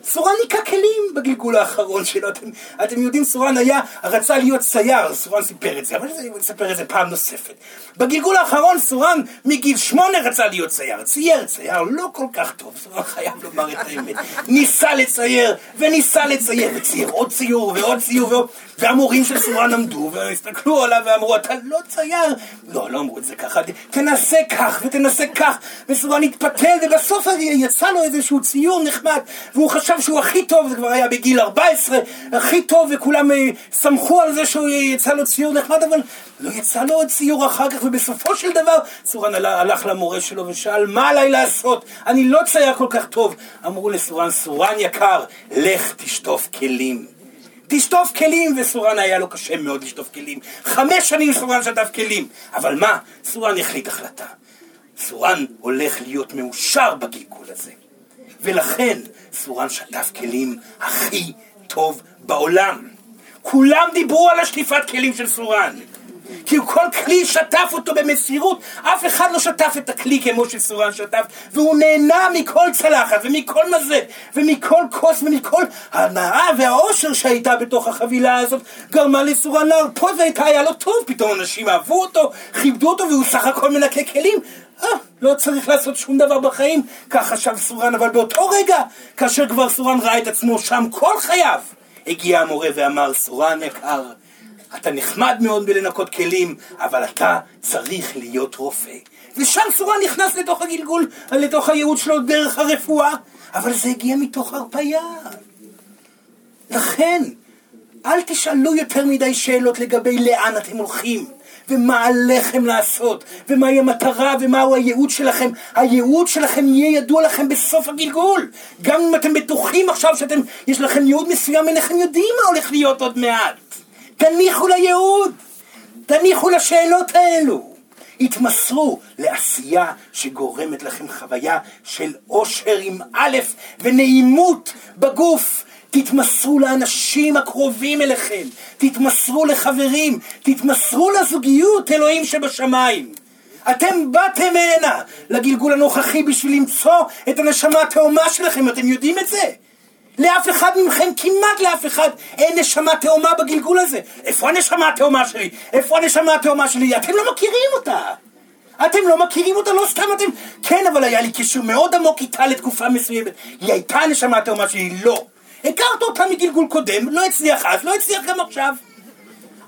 סורן ניקה כלים בגלגול האחרון שלו. אתם, אתם יודעים, סורן היה, רצה להיות צייר, סורן סיפר את זה, אבל אני אספר את זה פעם נוספת. בגלגול האחרון סורן מגיל שמונה רצה להיות צייר. צייר, צייר, לא כל כך טוב, סורן חייב לומר את האמת. ניסה לצייר, וניסה לצייר, וצייר עוד ציור ועוד ציור ועוד... והמורים של סורן עמדו והסתכלו עליו ואמרו, אתה לא צייר. לא, לא אמרו את זה ככה, תנסה כך ותנסה כך. וסורן התפתל, ובסוף יצא לו איזשהו ציור נחמד, והוא חשב שהוא הכי טוב, זה כבר היה בגיל 14, הכי טוב, וכולם אה, שמחו על זה שהוא יצא לו ציור נחמד, אבל לא יצא לו עוד ציור אחר כך, ובסופו של דבר סורן הלך למורה שלו ושאל, מה עליי לעשות? אני לא צייר כל כך טוב. אמרו לסורן, סורן יקר, לך תשטוף כלים. תשטוף כלים, וסורן היה לו קשה מאוד לשטוף כלים. חמש שנים סורן שטף כלים. אבל מה? סורן החליט החלטה. סורן הולך להיות מאושר בגלגול הזה. ולכן סורן שטף כלים הכי טוב בעולם. כולם דיברו על השטיפת כלים של סורן. כי כל כלי שטף אותו במסירות, אף אחד לא שטף את הכלי כמו שסורן שטף, והוא נהנה מכל צלחת ומכל מזה, ומכל כוס ומכל הנאה והאושר שהייתה בתוך החבילה הזאת, גרמה לסורן להרפות והייתה היה לו טוב, פתאום אנשים אהבו אותו, כיבדו אותו, והוא סך הכל מנקה כלים. אה, לא צריך לעשות שום דבר בחיים, כך חשב סורן, אבל באותו רגע, כאשר כבר סורן ראה את עצמו שם כל חייו, הגיע המורה ואמר, סורן יקר, אתה נחמד מאוד בלנקות כלים, אבל אתה צריך להיות רופא. ושם סורן נכנס לתוך הגלגול, לתוך הייעוד שלו דרך הרפואה, אבל זה הגיע מתוך הרפייה. לכן, אל תשאלו יותר מדי שאלות לגבי לאן אתם הולכים. ומה עליכם לעשות, ומהי המטרה, ומהו הייעוד שלכם. הייעוד שלכם יהיה ידוע לכם בסוף הגלגול. גם אם אתם בטוחים עכשיו שאתם, יש לכם ייעוד מסוים, אינכם יודעים מה הולך להיות עוד מעט. תניחו לייעוד, תניחו לשאלות האלו. התמסרו לעשייה שגורמת לכם חוויה של אושר עם א' ונעימות בגוף. תתמסרו לאנשים הקרובים אליכם, תתמסרו לחברים, תתמסרו לזוגיות, אלוהים שבשמיים. אתם באתם הנה לגלגול הנוכחי בשביל למצוא את הנשמה התאומה שלכם, אתם יודעים את זה? לאף אחד מכם, כמעט לאף אחד, אין נשמה תאומה בגלגול הזה. איפה הנשמה התאומה שלי? איפה הנשמה התאומה שלי? אתם לא מכירים אותה. אתם לא מכירים אותה, לא סתם אתם... כן, אבל היה לי קשר מאוד עמוק איתה לתקופה מסוימת. היא הייתה הנשמה התאומה שלי, לא. הכרת אותה מגלגול קודם, לא הצליח אז, לא הצליח גם עכשיו.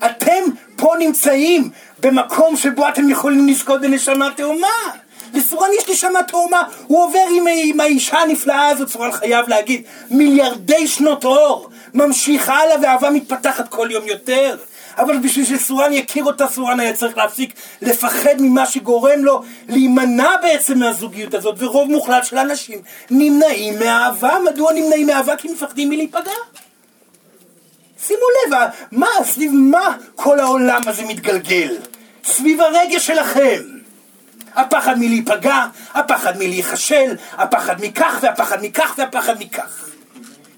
אתם פה נמצאים במקום שבו אתם יכולים לזכות בנשמה תאומה. לסורן יש נשמה תאומה, הוא עובר עם, עם האישה הנפלאה הזאת, סורן חייב להגיד, מיליארדי שנות אור, ממשיך הלאה ואהבה מתפתחת כל יום יותר. אבל בשביל שסורן יכיר אותה, סורן היה צריך להפסיק לפחד ממה שגורם לו להימנע בעצם מהזוגיות הזאת, ורוב מוחלט של אנשים נמנעים מאהבה. מדוע נמנעים מאהבה? כי מפחדים מלהיפגע. שימו לב, מה, סביב מה כל העולם הזה מתגלגל? סביב הרגש שלכם. הפחד מלהיפגע, הפחד מלהיכשל, הפחד מכך והפחד מכך והפחד מכך.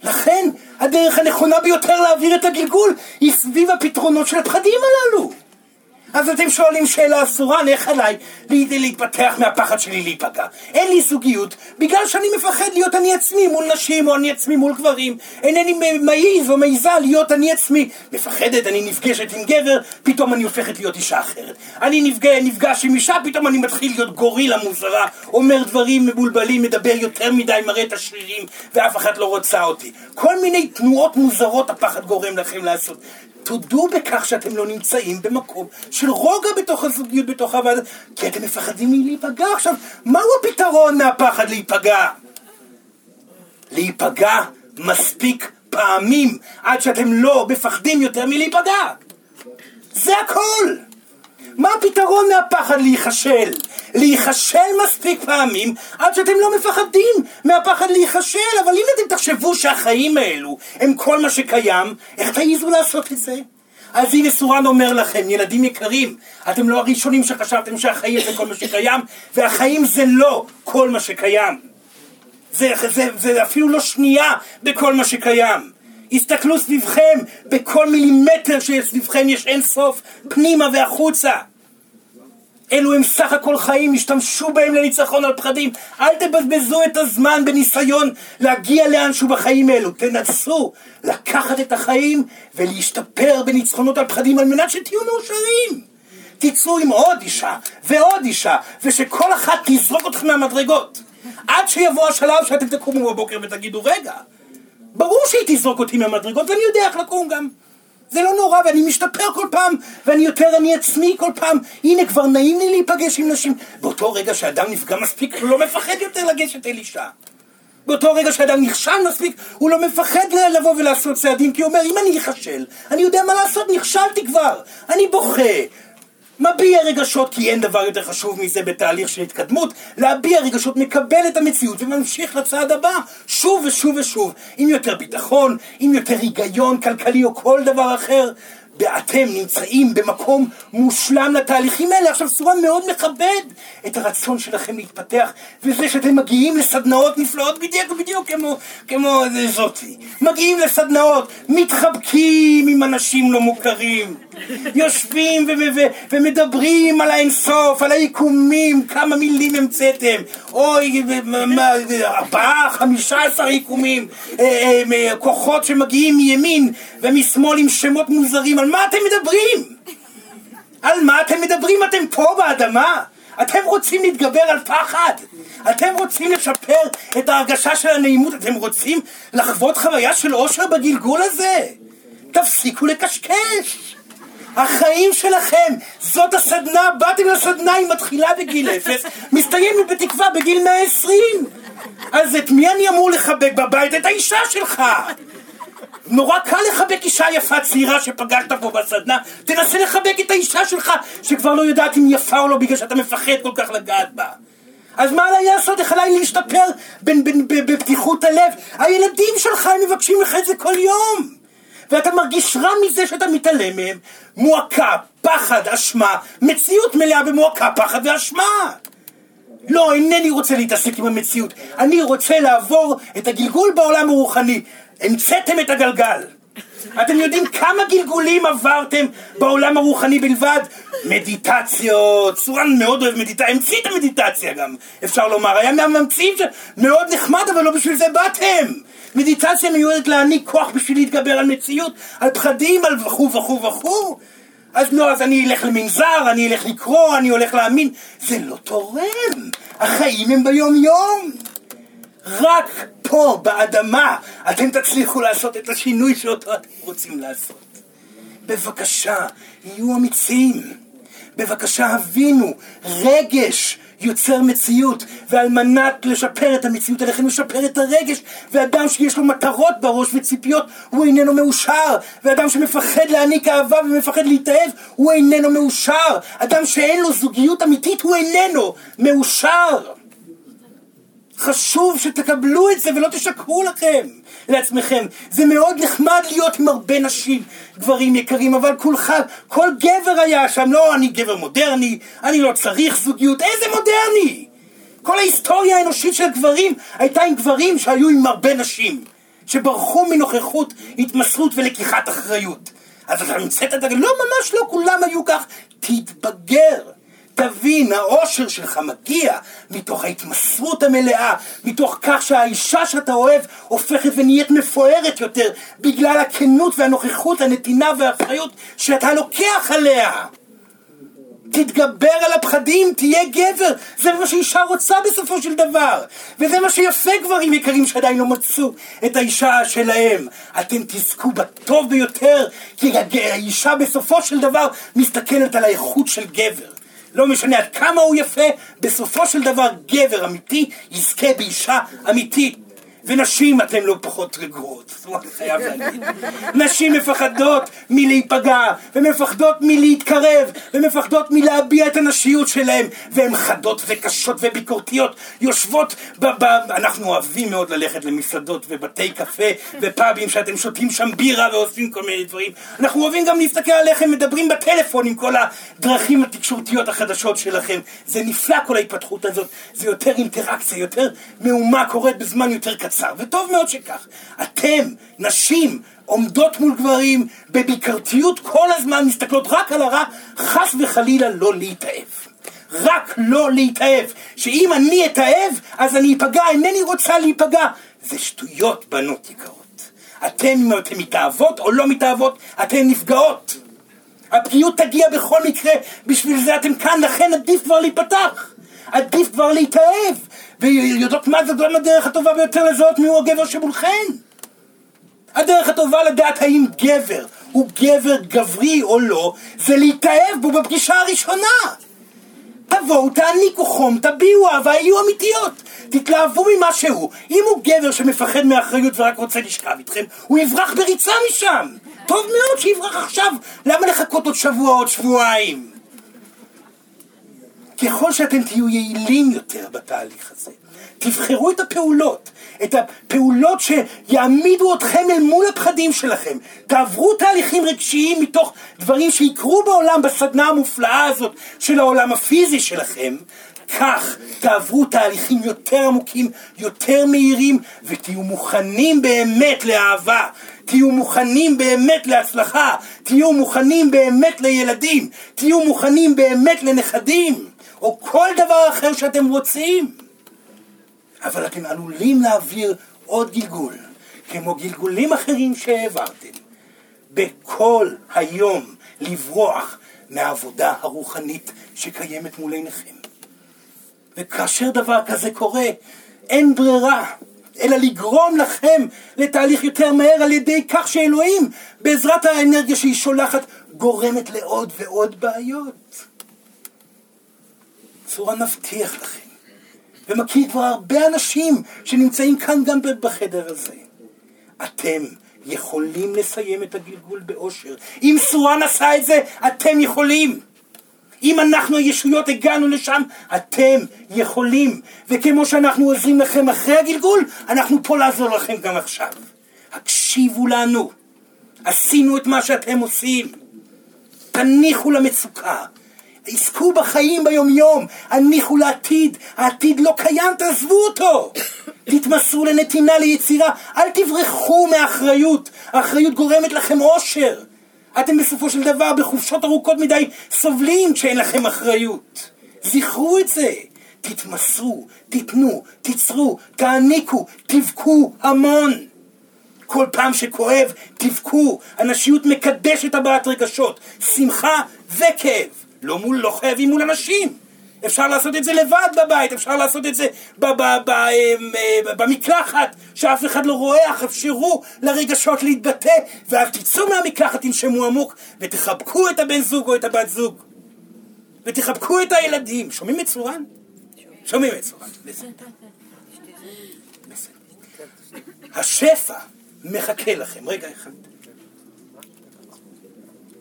לכן הדרך הנכונה ביותר להעביר את הגלגול היא סביב הפתרונות של הפחדים הללו. אז אתם שואלים שאלה אסורה, איך עליי להתפתח מהפחד שלי להיפגע? אין לי זוגיות, בגלל שאני מפחד להיות אני עצמי מול נשים או אני עצמי מול גברים. אינני מעיז או מעיזה להיות אני עצמי. מפחדת, אני נפגשת עם גבר, פתאום אני הופכת להיות אישה אחרת. אני נפגע, נפגש עם אישה, פתאום אני מתחיל להיות גורילה מוזרה, אומר דברים מבולבלים, מדבר יותר מדי, מראה את השרירים, ואף אחד לא רוצה אותי. כל מיני תנועות מוזרות הפחד גורם לכם לעשות. תודו בכך שאתם לא נמצאים במקום של רוגע בתוך הזוגיות, בתוך הוועדה, כי אתם מפחדים מלהיפגע. עכשיו, מהו הפתרון מהפחד להיפגע? להיפגע מספיק פעמים עד שאתם לא מפחדים יותר מלהיפגע. זה הכל. מה הפתרון מהפחד להיכשל? להיכשל מספיק פעמים עד שאתם לא מפחדים מהפחד להיכשל, אבל אם אתם תחשבו שהחיים האלו הם כל מה שקיים, איך תעיזו לעשות את זה? אז הנה סורן אומר לכם, ילדים יקרים, אתם לא הראשונים שחשבתם שהחיים זה כל מה שקיים, והחיים זה לא כל מה שקיים. זה, זה, זה אפילו לא שנייה בכל מה שקיים. הסתכלו סביבכם, בכל מילימטר שיש סביבכם יש אין סוף, פנימה והחוצה. אלו הם סך הכל חיים, השתמשו בהם לניצחון על פחדים. אל תבזבזו את הזמן בניסיון להגיע לאנשהו בחיים אלו. תנסו לקחת את החיים ולהשתפר בניצחונות על פחדים על מנת שתהיו מאושרים. תצאו עם עוד אישה ועוד אישה, ושכל אחת תזרוק אתכם מהמדרגות. עד שיבוא השלב שאתם תקומו בבוקר ותגידו, רגע, ברור שהיא תזרוק אותי מהמדרגות, ואני יודע איך לקום גם. זה לא נורא, ואני משתפר כל פעם, ואני יותר אני עצמי כל פעם. הנה, כבר נעים לי להיפגש עם נשים. באותו רגע שאדם נפגע מספיק, הוא לא מפחד יותר לגשת אל אישה. באותו רגע שאדם נכשל מספיק, הוא לא מפחד לבוא ולעשות צעדים, כי הוא אומר, אם אני אכשל, אני יודע מה לעשות, נכשלתי כבר. אני בוכה. מביע רגשות כי אין דבר יותר חשוב מזה בתהליך של התקדמות, להביע רגשות, מקבל את המציאות וממשיך לצעד הבא, שוב ושוב ושוב, עם יותר ביטחון, עם יותר היגיון כלכלי או כל דבר אחר. ואתם נמצאים במקום מושלם לתהליכים האלה. עכשיו, צורה מאוד מכבד את הרצון שלכם להתפתח, וזה שאתם מגיעים לסדנאות נפלאות בדיוק בדיוק כמו, כמו זאתי. מגיעים לסדנאות, מתחבקים עם אנשים לא מוכרים, יושבים ו- ו- ומדברים על האינסוף, על היקומים, כמה מילים המצאתם. אוי, ארבעה, חמישה עשר יקומים, אה, אה, כוחות שמגיעים מימין ומשמאל עם שמות מוזרים. על מה אתם מדברים? על מה אתם מדברים? אתם פה באדמה. אתם רוצים להתגבר על פחד? אתם רוצים לשפר את ההרגשה של הנעימות? אתם רוצים לחוות חוויה של אושר בגלגול הזה? תפסיקו לקשקש. החיים שלכם, זאת הסדנה, באתם לסדנה, היא מתחילה בגיל אפס, מסתיימת בתקווה בגיל 120. אז את מי אני אמור לחבק בבית? את האישה שלך. נורא קל לחבק אישה יפה צעירה שפגשת פה בסדנה, תנסה לחבק את האישה שלך שכבר לא יודעת אם יפה או לא בגלל שאתה מפחד כל כך לגעת בה. אז מה עליי לעשות? איך עליי להשתפר בפתיחות הלב? הילדים שלך הם מבקשים לך את זה כל יום. ואתה מרגיש רע מזה שאתה מתעלם מהם. מועקה, פחד, אשמה, מציאות מלאה במועקה, פחד ואשמה. לא, אינני רוצה להתעסק עם המציאות. אני רוצה לעבור את הגלגול בעולם הרוחני. המצאתם את הגלגל. אתם יודעים כמה גלגולים עברתם בעולם הרוחני בלבד? מדיטציות, סורן מאוד אוהב מדיטציה, המציא את המדיטציה גם, אפשר לומר, היה מהממציאים מאוד נחמד, אבל לא בשביל זה באתם. מדיטציה מיועדת להעניק כוח בשביל להתגבר על מציאות, על פחדים, על וכו' וכו' וכו'. אז לא, אז אני אלך למנזר, אני אלך לקרוא, אני הולך להאמין. זה לא תורם. החיים הם ביום יום. רק פה, באדמה, אתם תצליחו לעשות את השינוי שאותו אתם רוצים לעשות. בבקשה, יהיו אמיצים. בבקשה, הבינו, רגש יוצר מציאות, ועל מנת לשפר את המציאות עליכם לשפר את הרגש, ואדם שיש לו מטרות בראש וציפיות, הוא איננו מאושר, ואדם שמפחד להעניק אהבה ומפחד להתאהב, הוא איננו מאושר, אדם שאין לו זוגיות אמיתית, הוא איננו מאושר. חשוב שתקבלו את זה ולא תשקרו לכם, לעצמכם. זה מאוד נחמד להיות עם הרבה נשים, גברים יקרים, אבל כולך, כל גבר היה שם, לא, אני גבר מודרני, אני לא צריך זוגיות, איזה מודרני? כל ההיסטוריה האנושית של גברים הייתה עם גברים שהיו עם הרבה נשים, שברחו מנוכחות, התמסרות ולקיחת אחריות. אז אתה המצאת את זה? לא, ממש לא, כולם היו כך. תתבגר. תבין, האושר שלך מגיע מתוך ההתמסרות המלאה, מתוך כך שהאישה שאתה אוהב הופכת ונהיית מפוארת יותר, בגלל הכנות והנוכחות, הנתינה והאחריות שאתה לוקח עליה. תתגבר על הפחדים, תהיה גבר, זה מה שאישה רוצה בסופו של דבר. וזה מה שיפה גברים יקרים שעדיין לא מצאו את האישה שלהם. אתם תזכו בטוב ביותר, כי האישה בסופו של דבר מסתכלת על האיכות של גבר. לא משנה עד כמה הוא יפה, בסופו של דבר גבר אמיתי יזכה באישה אמיתית. ונשים אתן לא פחות רגועות, אומרת, חייב להגיד. נשים מפחדות מלהיפגע, ומפחדות מלהתקרב, ומפחדות מלהביע את הנשיות שלהן, והן חדות וקשות וביקורתיות, יושבות ב... ב אנחנו אוהבים מאוד ללכת למסעדות ובתי קפה ופאבים שאתם שותים שם בירה ועושים כל מיני דברים. אנחנו אוהבים גם להסתכל עליכם, מדברים בטלפון עם כל הדרכים התקשורתיות החדשות שלכם. זה נפלא כל ההתפתחות הזאת, זה יותר אינטראקציה, יותר מהומה קורית בזמן יותר קצר. קצר, וטוב מאוד שכך. אתם, נשים, עומדות מול גברים בביקרתיות כל הזמן, מסתכלות רק על הרע, חס וחלילה לא להתאהב. רק לא להתאהב. שאם אני אתאהב, אז אני אפגע, אינני רוצה להיפגע. זה שטויות, בנות יקרות. אתם, אם אתם מתאהבות או לא מתאהבות, אתן נפגעות. הפגיעות תגיע בכל מקרה, בשביל זה אתם כאן, לכן עדיף כבר להיפתח. עדיף כבר להתאהב. ויודעות מה זאת הדרך הטובה ביותר לזהות מיהו הגבר שמולכן. הדרך הטובה לדעת האם גבר הוא גבר גברי או לא, זה להתאהב בו בפגישה הראשונה. תבואו, תעניקו חום, תביעו אהבה, יהיו אמיתיות. תתלהבו ממה שהוא. אם הוא גבר שמפחד מאחריות ורק רוצה לשכב איתכם, הוא יברח בריצה משם. טוב מאוד שיברח עכשיו. למה לחכות עוד שבוע, עוד שבועיים? ככל שאתם תהיו יעילים יותר בתהליך הזה, תבחרו את הפעולות, את הפעולות שיעמידו אתכם אל מול הפחדים שלכם. תעברו תהליכים רגשיים מתוך דברים שיקרו בעולם בסדנה המופלאה הזאת של העולם הפיזי שלכם. כך תעברו תהליכים יותר עמוקים, יותר מהירים, ותהיו מוכנים באמת לאהבה. תהיו מוכנים באמת להצלחה. תהיו מוכנים באמת לילדים. תהיו מוכנים באמת לנכדים. או כל דבר אחר שאתם רוצים. אבל אתם עלולים להעביר עוד גלגול, כמו גלגולים אחרים שהעברתם, בכל היום לברוח מהעבודה הרוחנית שקיימת מול עיניכם. וכאשר דבר כזה קורה, אין ברירה אלא לגרום לכם לתהליך יותר מהר על ידי כך שאלוהים, בעזרת האנרגיה שהיא שולחת, גורמת לעוד ועוד בעיות. צורה נבטיח לכם. ומכיר כבר הרבה אנשים שנמצאים כאן גם בחדר הזה. אתם יכולים לסיים את הגלגול באושר. אם סורן עשה את זה, אתם יכולים. אם אנחנו הישויות הגענו לשם, אתם יכולים. וכמו שאנחנו עוזרים לכם אחרי הגלגול, אנחנו פה לעזור לכם גם עכשיו. הקשיבו לנו. עשינו את מה שאתם עושים. תניחו למצוקה. עסקו בחיים ביומיום, הניחו לעתיד, העתיד לא קיים, תעזבו אותו. <coughs> תתמסרו לנתינה, ליצירה, אל תברחו מאחריות, האחריות גורמת לכם אושר. אתם בסופו של דבר בחופשות ארוכות מדי סובלים כשאין לכם אחריות. זכרו את זה. תתמסרו, תיתנו, תיצרו, תעניקו, תבכו המון. כל פעם שכואב, תבכו. הנשיות מקדשת הבעת רגשות, שמחה וכאב. לא, מול, לא חייבים מול אנשים. אפשר לעשות את זה לבד בבית, אפשר לעשות את זה ב- ב- ב- אמ, אה, במקלחת, שאף אחד לא רואה, אך אפשרו לרגשות להתבטא, ואל תצאו מהמקלחת, תנשמו עמוק, ותחבקו את הבן זוג או את הבת זוג, ותחבקו את הילדים. שומעים מצורן? שומעים מצורן. בסדר. השפע מחכה לכם. רגע אחד.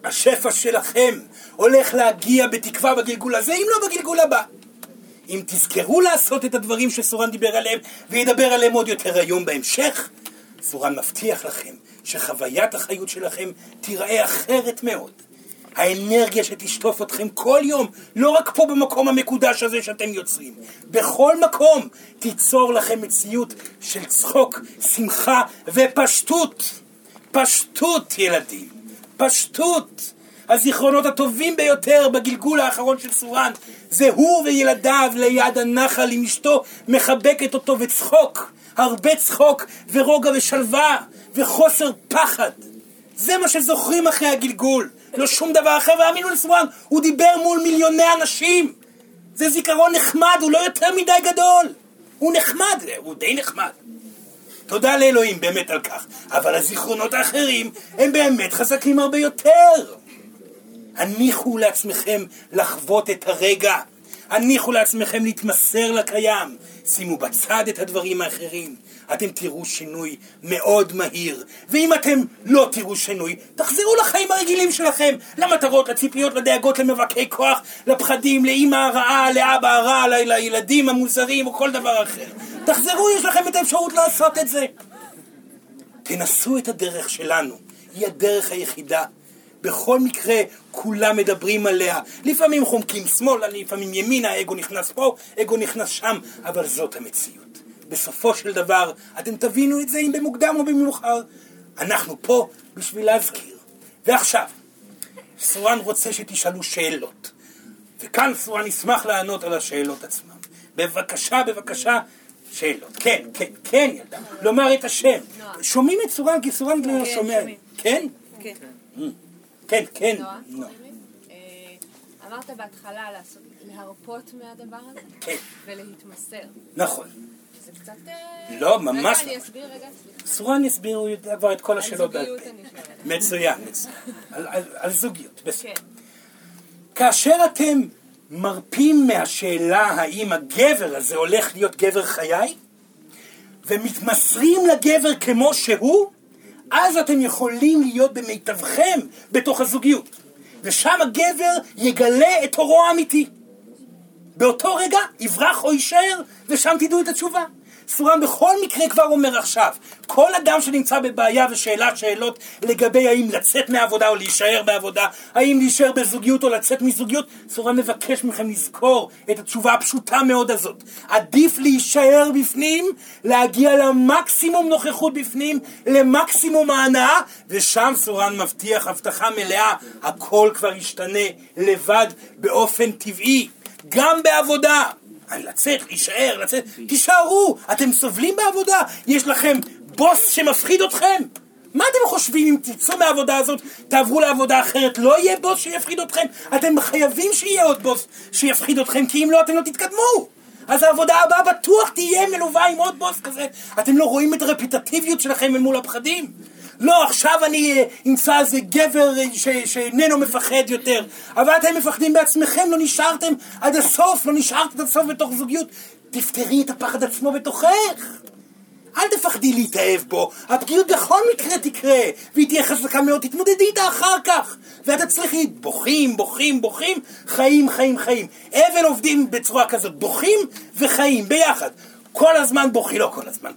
השפע שלכם הולך להגיע בתקווה בגלגול הזה, אם לא בגלגול הבא. אם תזכרו לעשות את הדברים שסורן דיבר עליהם, וידבר עליהם עוד יותר היום בהמשך, סורן מבטיח לכם שחוויית החיות שלכם תיראה אחרת מאוד. האנרגיה שתשטוף אתכם כל יום, לא רק פה במקום המקודש הזה שאתם יוצרים, בכל מקום תיצור לכם מציאות של צחוק, שמחה ופשטות. פשטות, ילדים. פשטות. הזיכרונות הטובים ביותר בגלגול האחרון של סורן זה הוא וילדיו ליד הנחל עם אשתו מחבקת אותו וצחוק, הרבה צחוק ורוגע ושלווה וחוסר פחד. זה מה שזוכרים אחרי הגלגול, לא שום דבר אחר, והאמינו לסורן, הוא דיבר מול מיליוני אנשים. זה זיכרון נחמד, הוא לא יותר מדי גדול. הוא נחמד, הוא די נחמד. תודה לאלוהים באמת על כך, אבל הזיכרונות האחרים הם באמת חזקים הרבה יותר. הניחו לעצמכם לחוות את הרגע. הניחו לעצמכם להתמסר לקיים. שימו בצד את הדברים האחרים. אתם תראו שינוי מאוד מהיר. ואם אתם לא תראו שינוי, תחזרו לחיים הרגילים שלכם. למטרות, לציפיות, לדאגות, למבקי כוח, לפחדים, לאימא הרעה, לאבא הרע, לילדים המוזרים או כל דבר אחר. תחזרו, יש לכם את האפשרות לעשות את זה. תנסו את הדרך שלנו. היא הדרך היחידה. בכל מקרה, כולם מדברים עליה. לפעמים חומקים שמאלה, לפעמים ימינה, האגו נכנס פה, אגו נכנס שם, אבל זאת המציאות. בסופו של דבר, אתם תבינו את זה אם במוקדם או במאוחר. אנחנו פה בשביל להזכיר. ועכשיו, סורן רוצה שתשאלו שאלות. וכאן סורן ישמח לענות על השאלות עצמם. בבקשה, בבקשה, שאלות. כן, כן, כן, ילדה. לומר את השם. שומעים את סורן כי סורן לא שומע. כן? כן. כן, כן. נועה? אה, אמרת בהתחלה להרפות מהדבר הזה? כן. ולהתמסר. נכון. זה קצת... אה, לא, ממש רגע, לא. אני אסביר רגע, סליחה. סורן יסביר, הוא כבר את כל על השאלות בעל זוגיות. אני שואלת. מצוין. על- על- על זוגיות, בסדר. כן. כאשר אתם מרפים מהשאלה האם הגבר הזה הולך להיות גבר חיי, ומתמסרים לגבר כמו שהוא, אז אתם יכולים להיות במיטבכם בתוך הזוגיות. ושם הגבר יגלה את אורו האמיתי. באותו רגע יברח או יישאר, ושם תדעו את התשובה. סורן בכל מקרה כבר אומר עכשיו, כל אדם שנמצא בבעיה ושאלת שאלות לגבי האם לצאת מהעבודה או להישאר בעבודה, האם להישאר בזוגיות או לצאת מזוגיות, סורן מבקש מכם לזכור את התשובה הפשוטה מאוד הזאת. עדיף להישאר בפנים, להגיע למקסימום נוכחות בפנים, למקסימום ההנאה, ושם סורן מבטיח הבטחה מלאה, הכל כבר ישתנה לבד באופן טבעי, גם בעבודה. לצאת, להישאר, לצאת, תישארו, אתם סובלים בעבודה, יש לכם בוס שמפחיד אתכם. מה אתם חושבים אם תצאו מהעבודה הזאת, תעברו לעבודה אחרת, לא יהיה בוס שיפחיד אתכם? אתם חייבים שיהיה עוד בוס שיפחיד אתכם, כי אם לא, אתם לא תתקדמו. אז העבודה הבאה בטוח תהיה מלווה עם עוד בוס כזה. אתם לא רואים את הרפיטטיביות שלכם אל מול הפחדים? לא, עכשיו אני אה, אמצא איזה גבר אה, ש, שאיננו מפחד יותר. אבל אתם מפחדים בעצמכם, לא נשארתם עד הסוף, לא נשארת עד הסוף בתוך זוגיות. תפתרי את הפחד עצמו בתוכך. אל תפחדי להתאהב בו, הפגיעות בכל מקרה תקרה, והיא תהיה חזקה מאוד, תתמודדי איתה אחר כך. ואת תצליחי, בוכים, בוכים, בוכים, חיים, חיים, חיים. אבל עובדים בצורה כזאת, בוכים וחיים, ביחד. כל הזמן בוכי, לא כל הזמן.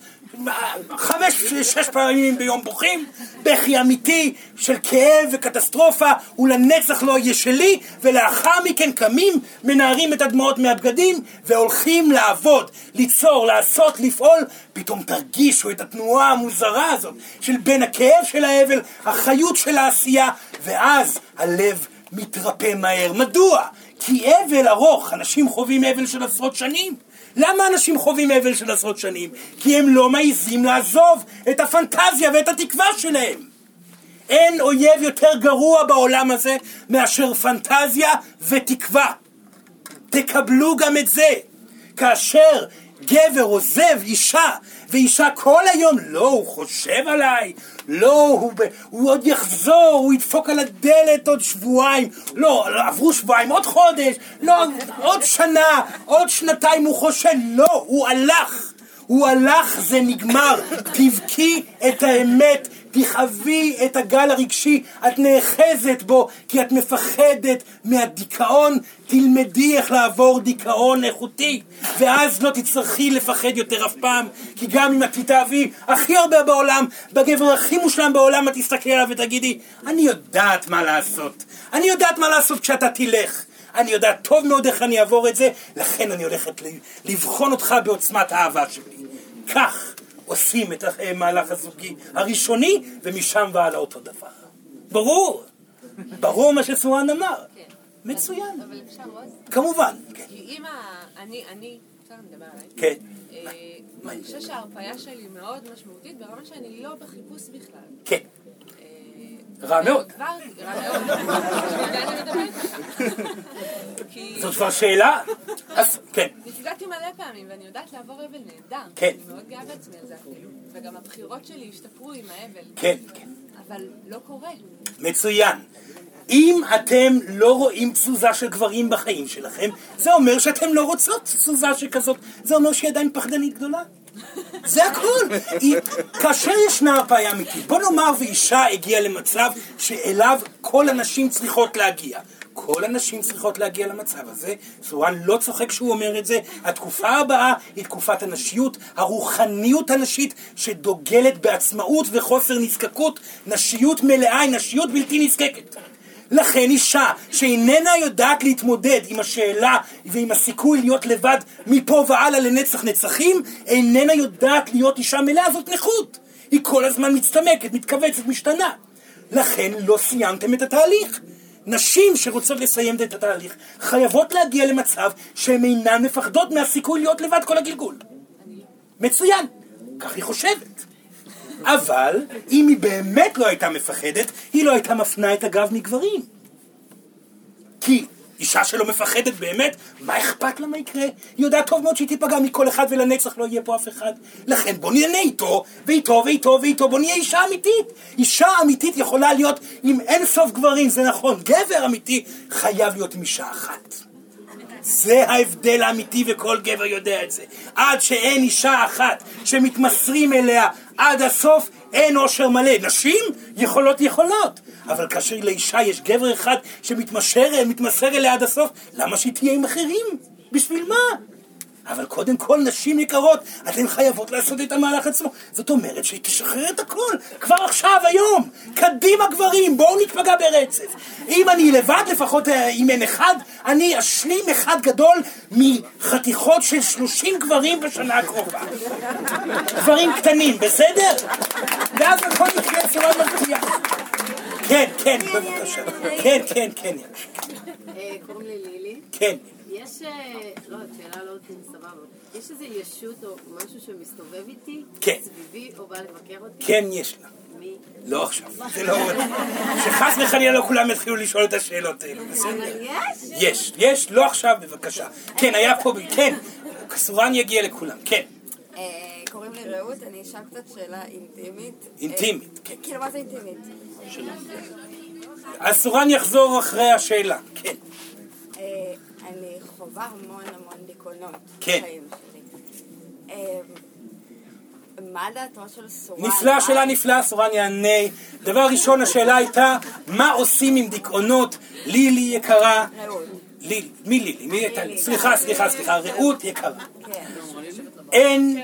חמש, שש פעמים ביום בוכים, בכי אמיתי של כאב וקטסטרופה, ולנצח לא יהיה שלי, ולאחר מכן קמים, מנערים את הדמעות מהבגדים, והולכים לעבוד, ליצור, לעשות, לפעול, פתאום תרגישו את התנועה המוזרה הזאת, של בין הכאב של האבל, החיות של העשייה, ואז הלב מתרפא מהר. מדוע? כי אבל ארוך, אנשים חווים אבל של עשרות שנים. למה אנשים חווים אבל של עשרות שנים? כי הם לא מעיזים לעזוב את הפנטזיה ואת התקווה שלהם. אין אויב יותר גרוע בעולם הזה מאשר פנטזיה ותקווה. תקבלו גם את זה. כאשר גבר עוזב אישה, ואישה כל היום, לא, הוא חושב עליי, לא, הוא, ב, הוא עוד יחזור, הוא ידפוק על הדלת עוד שבועיים, לא, לא עברו שבועיים, עוד חודש, לא, עוד שנה, עוד שנתיים, הוא חושב, לא, הוא הלך. הוא הלך, זה נגמר. תבכי את האמת, תחווי את הגל הרגשי, את נאחזת בו כי את מפחדת מהדיכאון, תלמדי איך לעבור דיכאון איכותי, ואז לא תצטרכי לפחד יותר אף פעם, כי גם אם את תתאהבי הכי הרבה בעולם, בגבר הכי מושלם בעולם, את תסתכלי עליו ותגידי, אני יודעת מה לעשות, אני יודעת מה לעשות כשאתה תלך. אני יודעת טוב מאוד איך אני אעבור את זה, לכן אני הולכת לבחון אותך בעוצמת האהבה שלי. כך עושים את המהלך הזוגי הראשוני, ומשם והלאה אותו דבר. ברור, ברור מה שסואן אמר. כן. מצוין. אבל אפשר עוד? כמובן, כן. כי אם. אני, אני, בסדר, נדבר עליי. כן. אה, מרגישה שההרפאיה שלי מאוד משמעותית ברמה שאני לא בחיפוש בכלל. כן. רע מאוד. זאת כבר שאלה? אז כן. נפגעתי מלא פעמים ואני יודעת לעבור אבל נהדר. כן. אני מאוד גאה בעצמי על זה אפילו. וגם הבחירות שלי השתפרו עם האבל. כן, כן. אבל לא קורה. מצוין. אם אתם לא רואים תזוזה של גברים בחיים שלכם, זה אומר שאתם לא רוצות תזוזה שכזאת. זה אומר שהיא עדיין פחדנית גדולה. זה הכל. כאשר ישנה הרפאיה אמיתית, בוא נאמר ואישה הגיעה למצב שאליו כל הנשים צריכות להגיע. כל הנשים צריכות להגיע למצב הזה. סורן לא צוחק כשהוא אומר את זה. התקופה הבאה היא תקופת הנשיות, הרוחניות הנשית שדוגלת בעצמאות וחוסר נזקקות. נשיות מלאה היא נשיות בלתי נזקקת. לכן אישה שאיננה יודעת להתמודד עם השאלה ועם הסיכוי להיות לבד מפה והלאה לנצח נצחים, איננה יודעת להיות אישה מלאה, זאת נכות. היא כל הזמן מצטמקת, מתכווצת, משתנה. לכן לא סיימתם את התהליך. נשים שרוצות לסיים את התהליך חייבות להגיע למצב שהן אינן מפחדות מהסיכוי להיות לבד כל הגלגול. מצוין, כך היא חושבת. אבל אם היא באמת לא הייתה מפחדת, היא לא הייתה מפנה את הגב מגברים. כי אישה שלא מפחדת באמת, מה אכפת לה מה יקרה? היא יודעת טוב מאוד שהיא תיפגע מכל אחד ולנצח לא יהיה פה אף אחד. לכן בוא נהנה איתו, ואיתו, ואיתו, ואיתו, בוא נהיה אישה אמיתית. אישה אמיתית יכולה להיות עם אין סוף גברים, זה נכון. גבר אמיתי חייב להיות עם אישה אחת. זה ההבדל האמיתי וכל גבר יודע את זה. עד שאין אישה אחת שמתמסרים אליה עד הסוף, אין עושר מלא. נשים יכולות יכולות, אבל כאשר לאישה יש גבר אחד שמתמסר מתמסר אליה עד הסוף, למה שהיא תהיה עם אחרים? בשביל מה? אבל קודם כל, נשים יקרות, אתן חייבות לעשות את המהלך עצמו. זאת אומרת שהיא תשחרר את הכל, כבר עכשיו, היום. קדימה גברים, בואו נתפגע ברצף. אם אני לבד, לפחות אה, אם אין אחד, אני אשלים אחד גדול מחתיכות של 30 גברים בשנה הקרובה. גברים קטנים, בסדר? ואז הכל יקרה בצורה מרתיעה. כן, כן, בבקשה. כן, כן, כן. אה, קוראים לי לילי. כן. יש, אה, לא, שאלה לא אותי, סבבה. יש איזה ישות או משהו שמסתובב איתי? כן. סביבי, או בא לבקר אותי? כן, יש לה. מי? לא עכשיו, זה לא... שחס וחלילה לא כולם יתחילו לשאול את השאלות האלה, אבל בסדר? יש? יש, יש, לא עכשיו, בבקשה. כן, היה פה, כן, סורן יגיע לכולם, כן. אה, קוראים לי רעות, אני אשאל קצת שאלה אינטימית. אינטימית, כן. אה, כאילו, מה זה אינטימית? אז סורן יחזור אחרי השאלה, כן. אני חווה המון המון דיכאונות כן. בחיים שלי. אה, מה דעתו של סורן? נפלא, שאלה נפלאה, סורן יענה. דבר ראשון, השאלה הייתה, מה עושים עם דיכאונות? לילי יקרה. לילי, מי לילי? מי הייתה לי? סליחה, סליחה, סליחה, רעות יקרה. כן. אין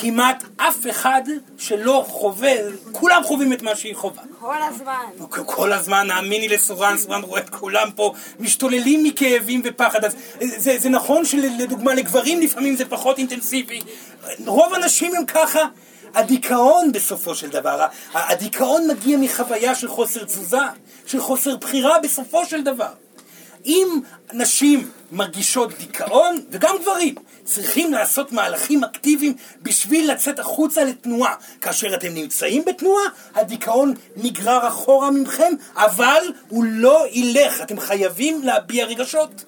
כמעט אף אחד שלא חווה, כולם חווים את מה שהיא חווה. כל הזמן. כל הזמן, האמיני לסורן, סורן רואה את כולם פה משתוללים מכאבים ופחד. אז זה, זה נכון שלדוגמה לגברים לפעמים זה פחות אינטנסיבי. רוב הנשים הם ככה. הדיכאון בסופו של דבר, הדיכאון מגיע מחוויה של חוסר תזוזה, של חוסר בחירה בסופו של דבר. אם נשים מרגישות דיכאון, וגם גברים, צריכים לעשות מהלכים אקטיביים בשביל לצאת החוצה לתנועה. כאשר אתם נמצאים בתנועה, הדיכאון נגרר אחורה ממכם, אבל הוא לא ילך. אתם חייבים להביע רגשות.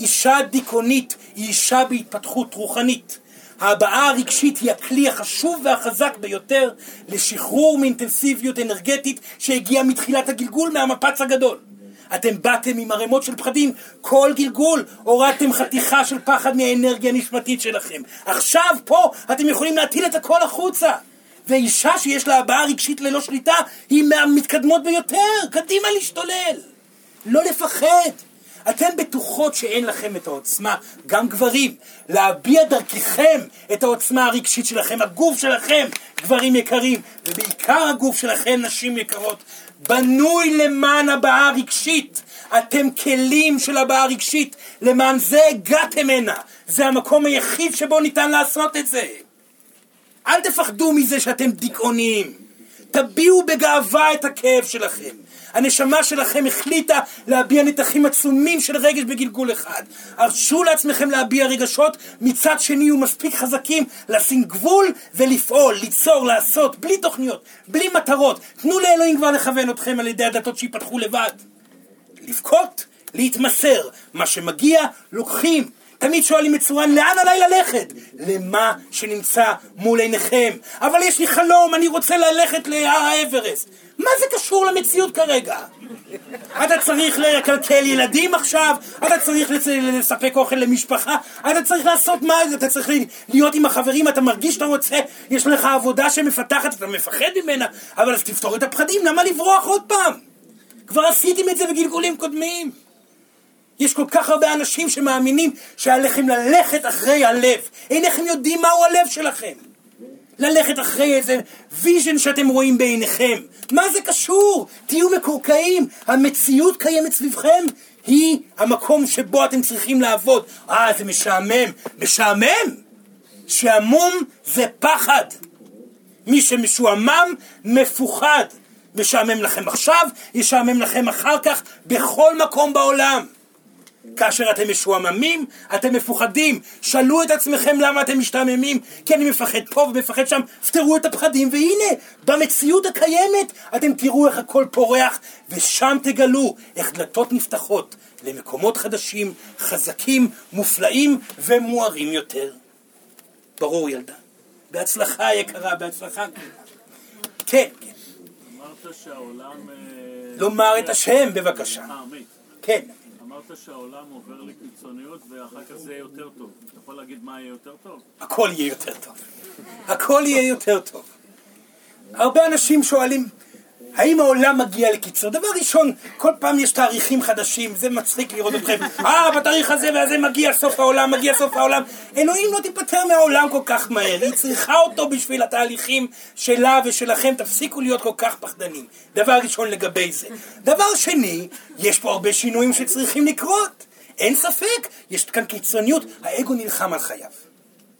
אישה דיכאונית היא אישה בהתפתחות רוחנית. ההבעה הרגשית היא הכלי החשוב והחזק ביותר לשחרור מאינטנסיביות אנרגטית שהגיעה מתחילת הגלגול מהמפץ הגדול. אתם באתם עם ערימות של פחדים, כל גלגול הורדתם חתיכה של פחד מהאנרגיה הנשמתית שלכם. עכשיו פה אתם יכולים להטיל את הכל החוצה. ואישה שיש לה הבעה רגשית ללא שליטה היא מהמתקדמות ביותר, קדימה להשתולל. לא לפחד. אתן בטוחות שאין לכם את העוצמה, גם גברים, להביע דרככם את העוצמה הרגשית שלכם, הגוף שלכם, גברים יקרים, ובעיקר הגוף שלכם, נשים יקרות, בנוי למען הבעה רגשית. אתם כלים של הבעה רגשית, למען זה הגעתם הנה. זה המקום היחיד שבו ניתן לעשות את זה. אל תפחדו מזה שאתם דיכאוניים. תביעו בגאווה את הכאב שלכם. הנשמה שלכם החליטה להביע נתחים עצומים של רגש בגלגול אחד. הרשו לעצמכם להביע רגשות, מצד שני יהיו מספיק חזקים לשים גבול ולפעול, ליצור, לעשות, בלי תוכניות, בלי מטרות. תנו לאלוהים כבר לכוון אתכם על ידי הדתות שיפתחו לבד. לבכות, להתמסר. מה שמגיע, לוקחים. תמיד שואלים את צורן, לאן עליי ללכת? למה שנמצא מול עיניכם. אבל יש לי חלום, אני רוצה ללכת להר האברסט. מה זה קשור למציאות כרגע? אתה צריך לקלקל ילדים עכשיו, אתה צריך לצ... לספק אוכל למשפחה, אתה צריך לעשות מה, אתה צריך להיות עם החברים, אתה מרגיש שאתה רוצה, יש לך עבודה שמפתחת, אתה מפחד ממנה, אבל אז תפתור את הפחדים, למה לברוח עוד פעם? כבר עשיתם את זה בגלגולים קודמים. יש כל כך הרבה אנשים שמאמינים שעליכם ללכת אחרי הלב. אינכם יודעים מהו הלב שלכם. ללכת אחרי איזה vision שאתם רואים בעיניכם. מה זה קשור? תהיו מקורקעים. המציאות קיימת סביבכם. היא המקום שבו אתם צריכים לעבוד. אה, זה משעמם. משעמם? שעמום זה פחד. מי שמשועמם, מפוחד. משעמם לכם עכשיו, ישעמם לכם אחר כך, בכל מקום בעולם. כאשר אתם משועממים, אתם מפוחדים. שאלו את עצמכם למה אתם משתעממים, כי אני מפחד פה ומפחד שם, פתרו את הפחדים, והנה, במציאות הקיימת, אתם תראו איך הכל פורח, ושם תגלו איך דלתות נפתחות למקומות חדשים, חזקים, מופלאים ומוארים יותר. ברור, ילדה. בהצלחה יקרה, בהצלחה. כן, כן. אמרת שהעולם... אה, לומר את השם, בבקשה. אה. כן. שהעולם עובר לקיצוניות ואחר כך זה יהיה יותר טוב. אתה יכול להגיד מה יהיה יותר טוב? הכל יהיה יותר טוב. הכל יהיה יותר טוב. הרבה אנשים שואלים, האם העולם מגיע לקיצור? דבר ראשון, כל פעם יש תאריכים חדשים, זה מצחיק לראות אתכם. <laughs> אה, בתאריך הזה והזה מגיע סוף העולם, מגיע סוף העולם. אלוהים לא תיפטר מהעולם כל כך מהר, היא צריכה אותו בשביל התהליכים שלה ושלכם, תפסיקו להיות כל כך פחדנים. דבר ראשון לגבי זה. דבר שני, יש פה הרבה שינויים שצריכים לקרות. אין ספק, יש כאן קיצוניות, האגו נלחם על חייו.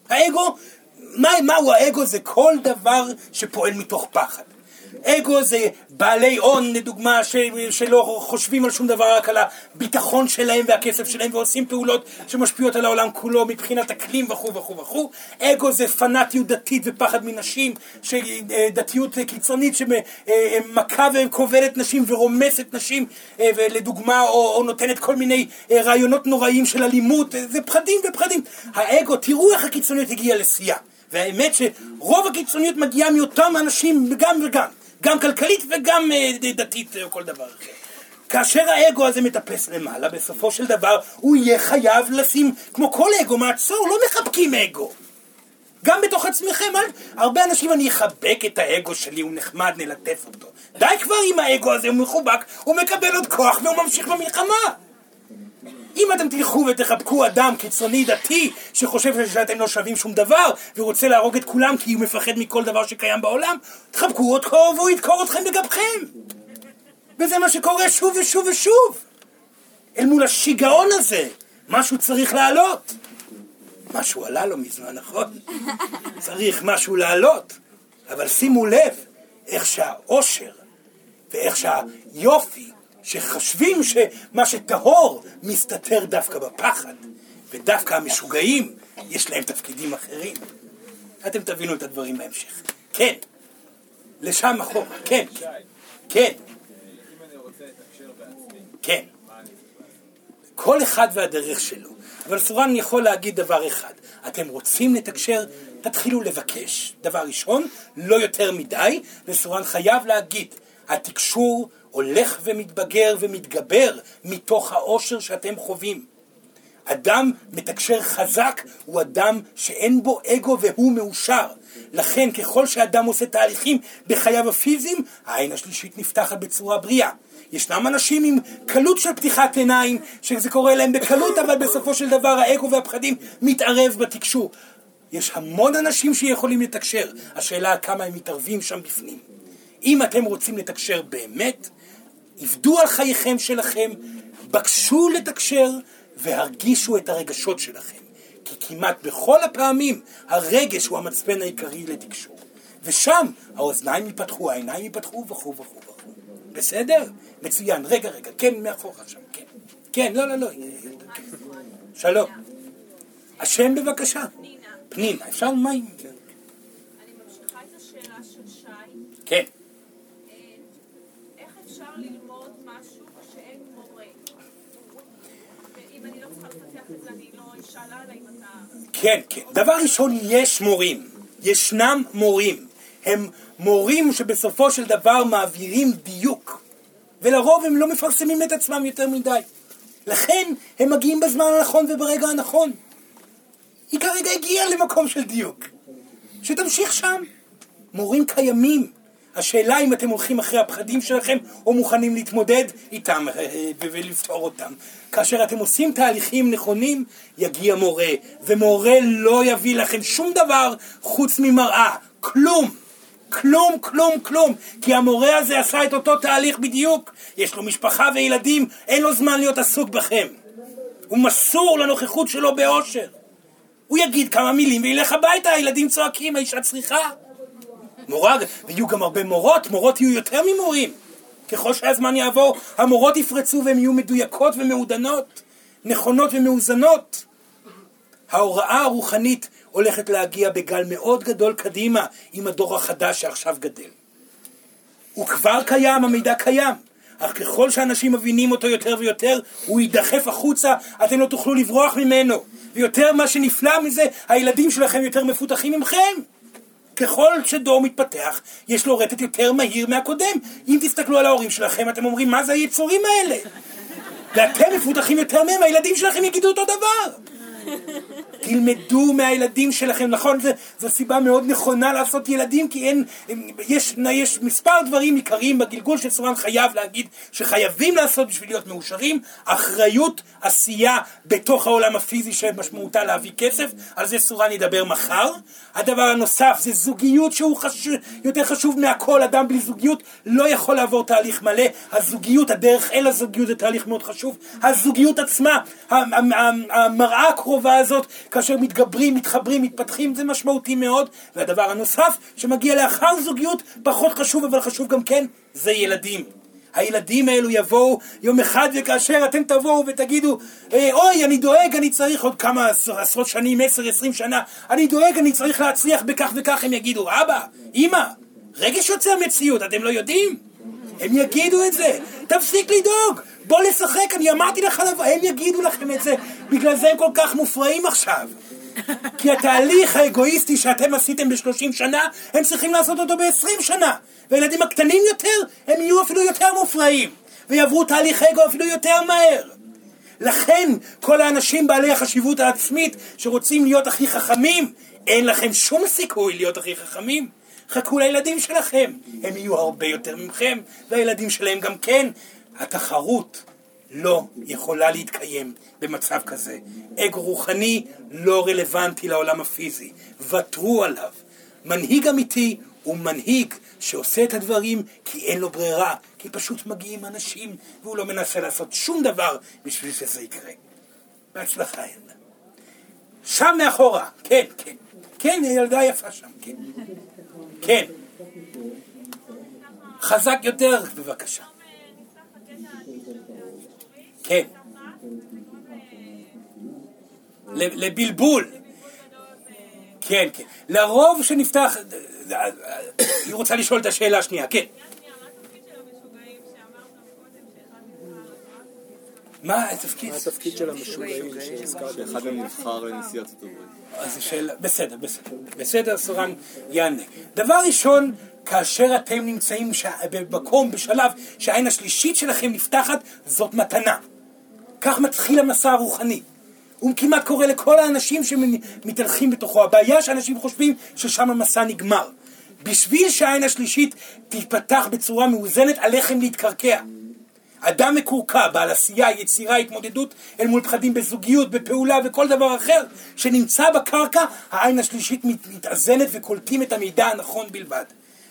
האגו, מה, מהו האגו? זה כל דבר שפועל מתוך פחד. אגו זה בעלי הון, לדוגמה, ש, שלא חושבים על שום דבר, רק על הביטחון שלהם והכסף שלהם, ועושים פעולות שמשפיעות על העולם כולו מבחינת אקלים וכו' וכו' וכו'. אגו זה פנאטיות דתית ופחד מנשים, דתיות קיצונית שמכה וכובלת נשים ורומסת נשים, ולדוגמה, או, או נותנת כל מיני רעיונות נוראים של אלימות, זה פחדים ופחדים. האגו, תראו איך הקיצוניות הגיעה לשיאה. והאמת שרוב הקיצוניות מגיעה מאותם אנשים גם וגם, גם כלכלית וגם אה, דתית או כל דבר אחר. כאשר האגו הזה מטפס למעלה, בסופו של דבר הוא יהיה חייב לשים, כמו כל אגו, מעצור, לא מחבקים אגו. גם בתוך עצמכם. הרבה אנשים, אני אחבק את האגו שלי, הוא נחמד, נלטף אותו. די כבר עם האגו הזה, הוא מחובק, הוא מקבל עוד כוח והוא ממשיך במלחמה. אם אתם תלכו ותחבקו אדם קיצוני דתי שחושב שאתם לא שווים שום דבר ורוצה להרוג את כולם כי הוא מפחד מכל דבר שקיים בעולם, תחבקו אותו והוא ידקור אתכם בגבכם. וזה מה שקורה שוב ושוב ושוב. אל מול השיגעון הזה, משהו צריך לעלות. משהו עלה לו מזמן, נכון? <laughs> צריך משהו לעלות. אבל שימו לב איך שהאושר ואיך שהיופי שחושבים שמה שטהור מסתתר דווקא בפחד, ודווקא המשוגעים יש להם תפקידים אחרים. אתם תבינו את הדברים בהמשך. כן, לשם אחורה, כן, כן, כן. כן. כל אחד והדרך שלו. אבל סורן יכול להגיד דבר אחד, אתם רוצים לתקשר, תתחילו לבקש. דבר ראשון, לא יותר מדי, וסורן חייב להגיד, התקשור הולך ומתבגר ומתגבר מתוך העושר שאתם חווים. אדם מתקשר חזק הוא אדם שאין בו אגו והוא מאושר. לכן ככל שאדם עושה תהליכים בחייו הפיזיים, העין השלישית נפתחת בצורה בריאה. ישנם אנשים עם קלות של פתיחת עיניים, שזה קורה להם בקלות, אבל בסופו של דבר האגו והפחדים מתערב בתקשור. יש המון אנשים שיכולים לתקשר, השאלה כמה הם מתערבים שם בפנים. אם אתם רוצים לתקשר באמת, עבדו על חייכם שלכם, בקשו לתקשר והרגישו את הרגשות שלכם. כי כמעט בכל הפעמים הרגש הוא המצפן העיקרי לתקשור. ושם האוזניים ייפתחו, העיניים ייפתחו וכו' וכו' וכו'. בסדר? מצוין. רגע, רגע, כן, מאחורך שם, כן. כן, לא, לא, לא. שלום. השם בבקשה. פנינה. פנינה, אפשר מים? אני ממשיכה את השאלה של שי. כן. איך אפשר ללמוד משהו שאין מורה? ואם אני לא צריכה לפתח את זה, אני לא אשאל הלאה אם אתה... כן, כן. דבר ראשון, יש מורים. ישנם מורים. הם מורים שבסופו של דבר מעבירים דיוק. ולרוב הם לא מפרסמים את עצמם יותר מדי. לכן הם מגיעים בזמן הנכון וברגע הנכון. היא כרגע הגיעה למקום של דיוק. שתמשיך שם. מורים קיימים. השאלה אם אתם הולכים אחרי הפחדים שלכם או מוכנים להתמודד איתם אה, אה, ולפתור אותם. כאשר אתם עושים תהליכים נכונים, יגיע מורה, ומורה לא יביא לכם שום דבר חוץ ממראה. כלום. כלום, כלום, כלום. כי המורה הזה עשה את אותו תהליך בדיוק. יש לו משפחה וילדים, אין לו זמן להיות עסוק בכם. הוא מסור לנוכחות שלו באושר. הוא יגיד כמה מילים וילך הביתה, הילדים צועקים, האישה צריכה. מורה, ויהיו גם הרבה מורות, מורות יהיו יותר ממורים. ככל שהזמן יעבור, המורות יפרצו והן יהיו מדויקות ומעודנות, נכונות ומאוזנות. ההוראה הרוחנית הולכת להגיע בגל מאוד גדול קדימה עם הדור החדש שעכשיו גדל. הוא כבר קיים, המידע קיים. אך ככל שאנשים מבינים אותו יותר ויותר, הוא יידחף החוצה, אתם לא תוכלו לברוח ממנו. ויותר מה שנפלא מזה, הילדים שלכם יותר מפותחים ממכם. ככל שדור מתפתח, יש לו רטט יותר מהיר מהקודם. אם תסתכלו על ההורים שלכם, אתם אומרים, מה זה היצורים האלה? ואתם מפותחים יותר מהם, הילדים שלכם יגידו אותו דבר. תלמדו מהילדים שלכם, נכון? זו, סיבה מאוד נכונה לעשות ילדים, כי אין, יש, יש מספר דברים עיקריים בגלגול שסורן חייב להגיד שחייבים לעשות בשביל להיות מאושרים, אחריות, עשייה בתוך העולם הפיזי שמשמעותה להביא כסף, על זה סורן ידבר מחר. הדבר הנוסף זה זוגיות שהוא חשוב, יותר חשוב מהכל, אדם בלי זוגיות לא יכול לעבור תהליך מלא, הזוגיות, הדרך אל הזוגיות זה תהליך מאוד חשוב, הזוגיות עצמה, המראה הקרובה הזאת, כאשר מתגברים, מתחברים, מתפתחים, זה משמעותי מאוד, והדבר הנוסף שמגיע לאחר זוגיות, פחות חשוב אבל חשוב גם כן, זה ילדים. הילדים האלו יבואו יום אחד וכאשר אתם תבואו ותגידו אה, אוי אני דואג אני צריך עוד כמה עשרות שנים עשר עשרים שנה אני דואג אני צריך להצליח בכך וכך הם יגידו אבא אמא רגש יוצר מציאות אתם לא יודעים הם יגידו את זה תפסיק לדאוג בוא לשחק אני אמרתי לך לבוא הם יגידו לכם את זה בגלל זה הם כל כך מופרעים עכשיו כי התהליך האגואיסטי שאתם עשיתם בשלושים שנה, הם צריכים לעשות אותו בעשרים שנה. והילדים הקטנים יותר, הם יהיו אפילו יותר מופרעים. ויעברו תהליך אגו אפילו יותר מהר. לכן, כל האנשים בעלי החשיבות העצמית שרוצים להיות הכי חכמים, אין לכם שום סיכוי להיות הכי חכמים. חכו לילדים שלכם, הם יהיו הרבה יותר מכם, והילדים שלהם גם כן. התחרות לא יכולה להתקיים במצב כזה. אגו רוחני לא רלוונטי לעולם הפיזי. ותרו עליו. מנהיג אמיתי הוא מנהיג שעושה את הדברים כי אין לו ברירה, כי פשוט מגיעים אנשים והוא לא מנסה לעשות שום דבר בשביל שזה יקרה. בהצלחה ילדה. שם מאחורה, כן, כן. כן, ילדה יפה שם, כן. כן. חזק יותר, בבקשה. כן. לבלבול. כן, כן. לרוב שנפתח... היא רוצה לשאול את השאלה השנייה, כן. מה התפקיד? מה התפקיד של המשוגעים שהזכרת? אחד מהם נבחר לנשיא ארצות הברית. אז שאלה, בסדר, בסדר. בסדר, סורן יענה. דבר ראשון, כאשר אתם נמצאים ש... במקום, בשלב שהעין השלישית שלכם נפתחת, זאת מתנה. כך מתחיל המסע הרוחני. הוא כמעט קורא לכל האנשים שמתהלכים בתוכו. הבעיה שאנשים חושבים ששם המסע נגמר. בשביל שהעין השלישית תיפתח בצורה מאוזנת, עליכם להתקרקע. אדם מקורקע, בעל עשייה, יצירה, התמודדות אל מול פחדים בזוגיות, בפעולה וכל דבר אחר שנמצא בקרקע, העין השלישית מתאזנת וקולטים את המידע הנכון בלבד.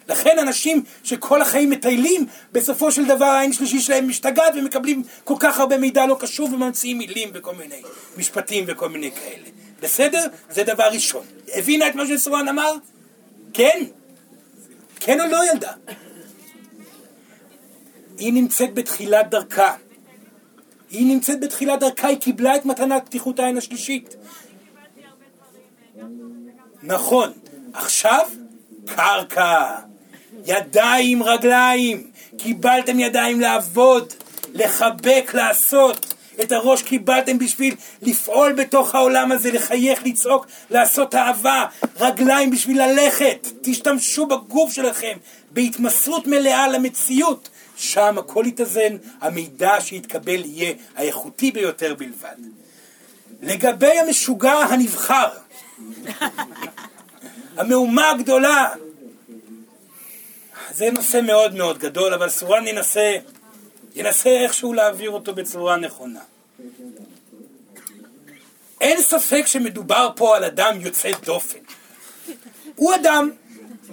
לכן אנשים שכל החיים מטיילים, בסופו של דבר העין השלישי שלהם משתגעת ומקבלים כל כך הרבה מידע לא קשור וממציאים מילים וכל מיני משפטים וכל מיני כאלה. בסדר? זה דבר ראשון. הבינה את מה שסורן אמר? כן? כן או לא ילדה? היא נמצאת בתחילת דרכה. היא נמצאת בתחילת דרכה, היא קיבלה את מתנת פתיחות העין השלישית. נכון. עכשיו, קרקע. ידיים, רגליים. קיבלתם ידיים לעבוד, לחבק, לעשות. את הראש קיבלתם בשביל לפעול בתוך העולם הזה, לחייך, לצעוק, לעשות אהבה, רגליים בשביל ללכת. תשתמשו בגוף שלכם בהתמסרות מלאה למציאות. שם הכל יתאזן, המידע שיתקבל יהיה האיכותי ביותר בלבד. לגבי המשוגע הנבחר, המהומה הגדולה, זה נושא מאוד מאוד גדול, אבל סורן ינסה, ינסה איכשהו להעביר אותו בצורה נכונה. אין ספק שמדובר פה על אדם יוצא דופן. הוא אדם,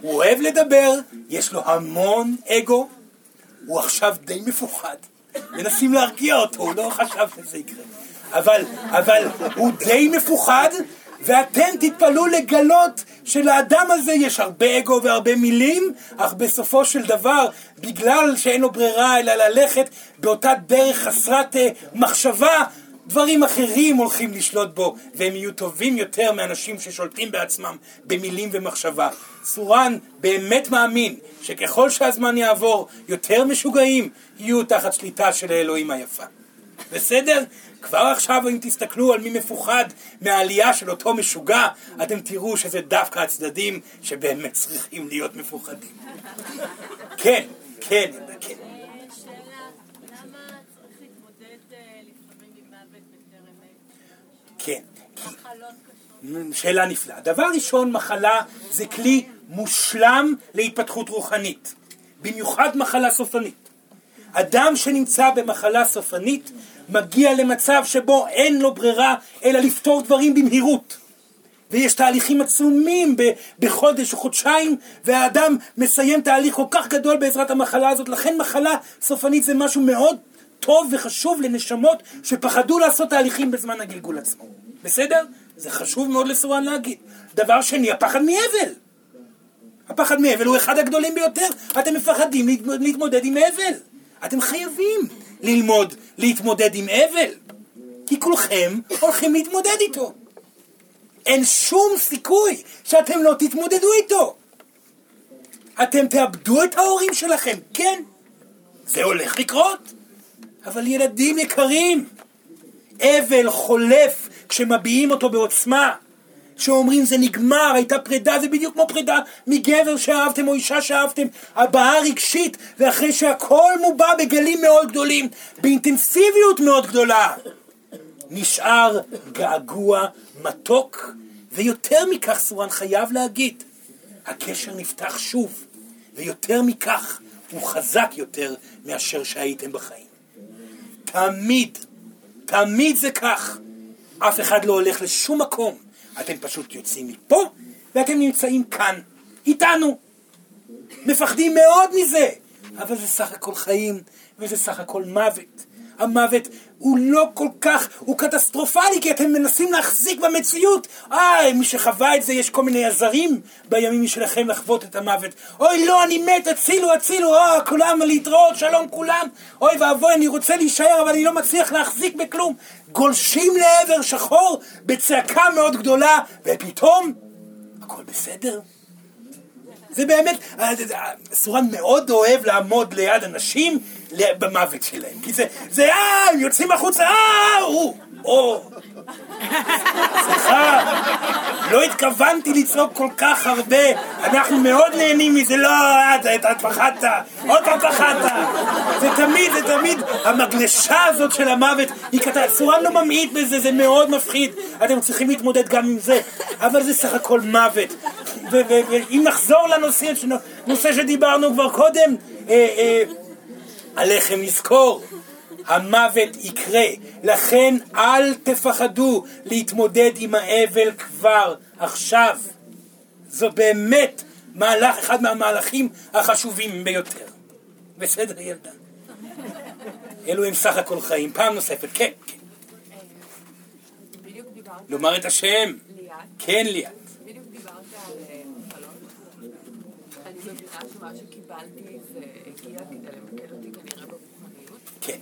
הוא אוהב לדבר, יש לו המון אגו, הוא עכשיו די מפוחד. מנסים להרגיע אותו, הוא לא חשב שזה יקרה. אבל, אבל הוא די מפוחד, ואתם תתפלאו לגלות שלאדם הזה יש הרבה אגו והרבה מילים, אך בסופו של דבר, בגלל שאין לו ברירה אלא ללכת באותה דרך חסרת uh, מחשבה, דברים אחרים הולכים לשלוט בו, והם יהיו טובים יותר מאנשים ששולטים בעצמם במילים ומחשבה. צורן באמת מאמין שככל שהזמן יעבור, יותר משוגעים יהיו תחת שליטה של האלוהים היפה. בסדר? כבר עכשיו אם תסתכלו על מי מפוחד מהעלייה של אותו משוגע, אתם תראו שזה דווקא הצדדים שבאמת צריכים להיות מפוחדים. כן, כן, כן. כן. מחלות קשות. שאלה נפלאה. דבר ראשון, מחלה זה כלי מושלם להתפתחות רוחנית. במיוחד מחלה סופנית. אדם שנמצא במחלה סופנית מגיע למצב שבו אין לו ברירה אלא לפתור דברים במהירות. ויש תהליכים עצומים בחודש או חודשיים, והאדם מסיים תהליך כל כך גדול בעזרת המחלה הזאת. לכן מחלה סופנית זה משהו מאוד טוב וחשוב לנשמות שפחדו לעשות תהליכים בזמן הגלגול עצמו. בסדר? זה חשוב מאוד לסורן להגיד. דבר שני, הפחד מאבל. הפחד מאבל הוא אחד הגדולים ביותר. אתם מפחדים להתמודד, עם אבל. אתם חייבים ללמוד להתמודד עם אבל. כי כולכם הולכים להתמודד איתו. אין שום סיכוי שאתם לא תתמודדו איתו. אתם תאבדו את ההורים שלכם, כן, זה הולך לקרות. אבל ילדים יקרים, אבל חולף כשמביעים אותו בעוצמה. שאומרים זה נגמר, הייתה פרידה, זה בדיוק כמו פרידה מגבר שאהבתם או אישה שאהבתם, הבעה רגשית, ואחרי שהכל מובע בגלים מאוד גדולים, באינטנסיביות מאוד גדולה, נשאר געגוע מתוק, ויותר מכך סורן חייב להגיד, הקשר נפתח שוב, ויותר מכך, הוא חזק יותר מאשר שהייתם בחיים. תמיד, תמיד זה כך. אף אחד לא הולך לשום מקום. אתם פשוט יוצאים מפה, ואתם נמצאים כאן, איתנו. מפחדים מאוד מזה, אבל זה סך הכל חיים, וזה סך הכל מוות. המוות הוא לא כל כך, הוא קטסטרופלי, כי אתם מנסים להחזיק במציאות. אה, מי שחווה את זה, יש כל מיני עזרים בימים שלכם לחוות את המוות. אוי, לא, אני מת, הצילו, הצילו, אה, כולם להתראות, שלום כולם. אוי ואבוי, אני רוצה להישאר, אבל אני לא מצליח להחזיק בכלום. גולשים לעבר שחור בצעקה מאוד גדולה, ופתאום, הכל בסדר. זה באמת, סורן מאוד אוהב לעמוד ליד אנשים במוות שלהם. כי זה, זה, אה, הם יוצאים החוצה, אה, הוא, או. סליחה, לא התכוונתי לצעוק כל כך הרבה, אנחנו מאוד נהנים מזה, לא, את, את, את פחדת, עוד פעם פחדת. זה תמיד, זה תמיד, המגלשה הזאת של המוות, היא כתבה, סורן לא ממעיט בזה, זה מאוד מפחיד, אתם צריכים להתמודד גם עם זה, אבל זה סך הכל מוות. ואם נחזור לנושא נושא שדיברנו כבר קודם, אה, אה, עליכם לזכור, המוות יקרה, לכן אל תפחדו להתמודד עם האבל כבר עכשיו. זו באמת מהלך, אחד מהמהלכים החשובים ביותר. בסדר ילדה? אלו הם סך הכל חיים. פעם נוספת, כן, כן. לומר את השם. ליאת. כן ליאת. בדיוק דיברת על אה, מחלות. אני מבינה שמה שקיבלתי זה הגיע כדי למקד אותי כנראה ברוחניות. כן.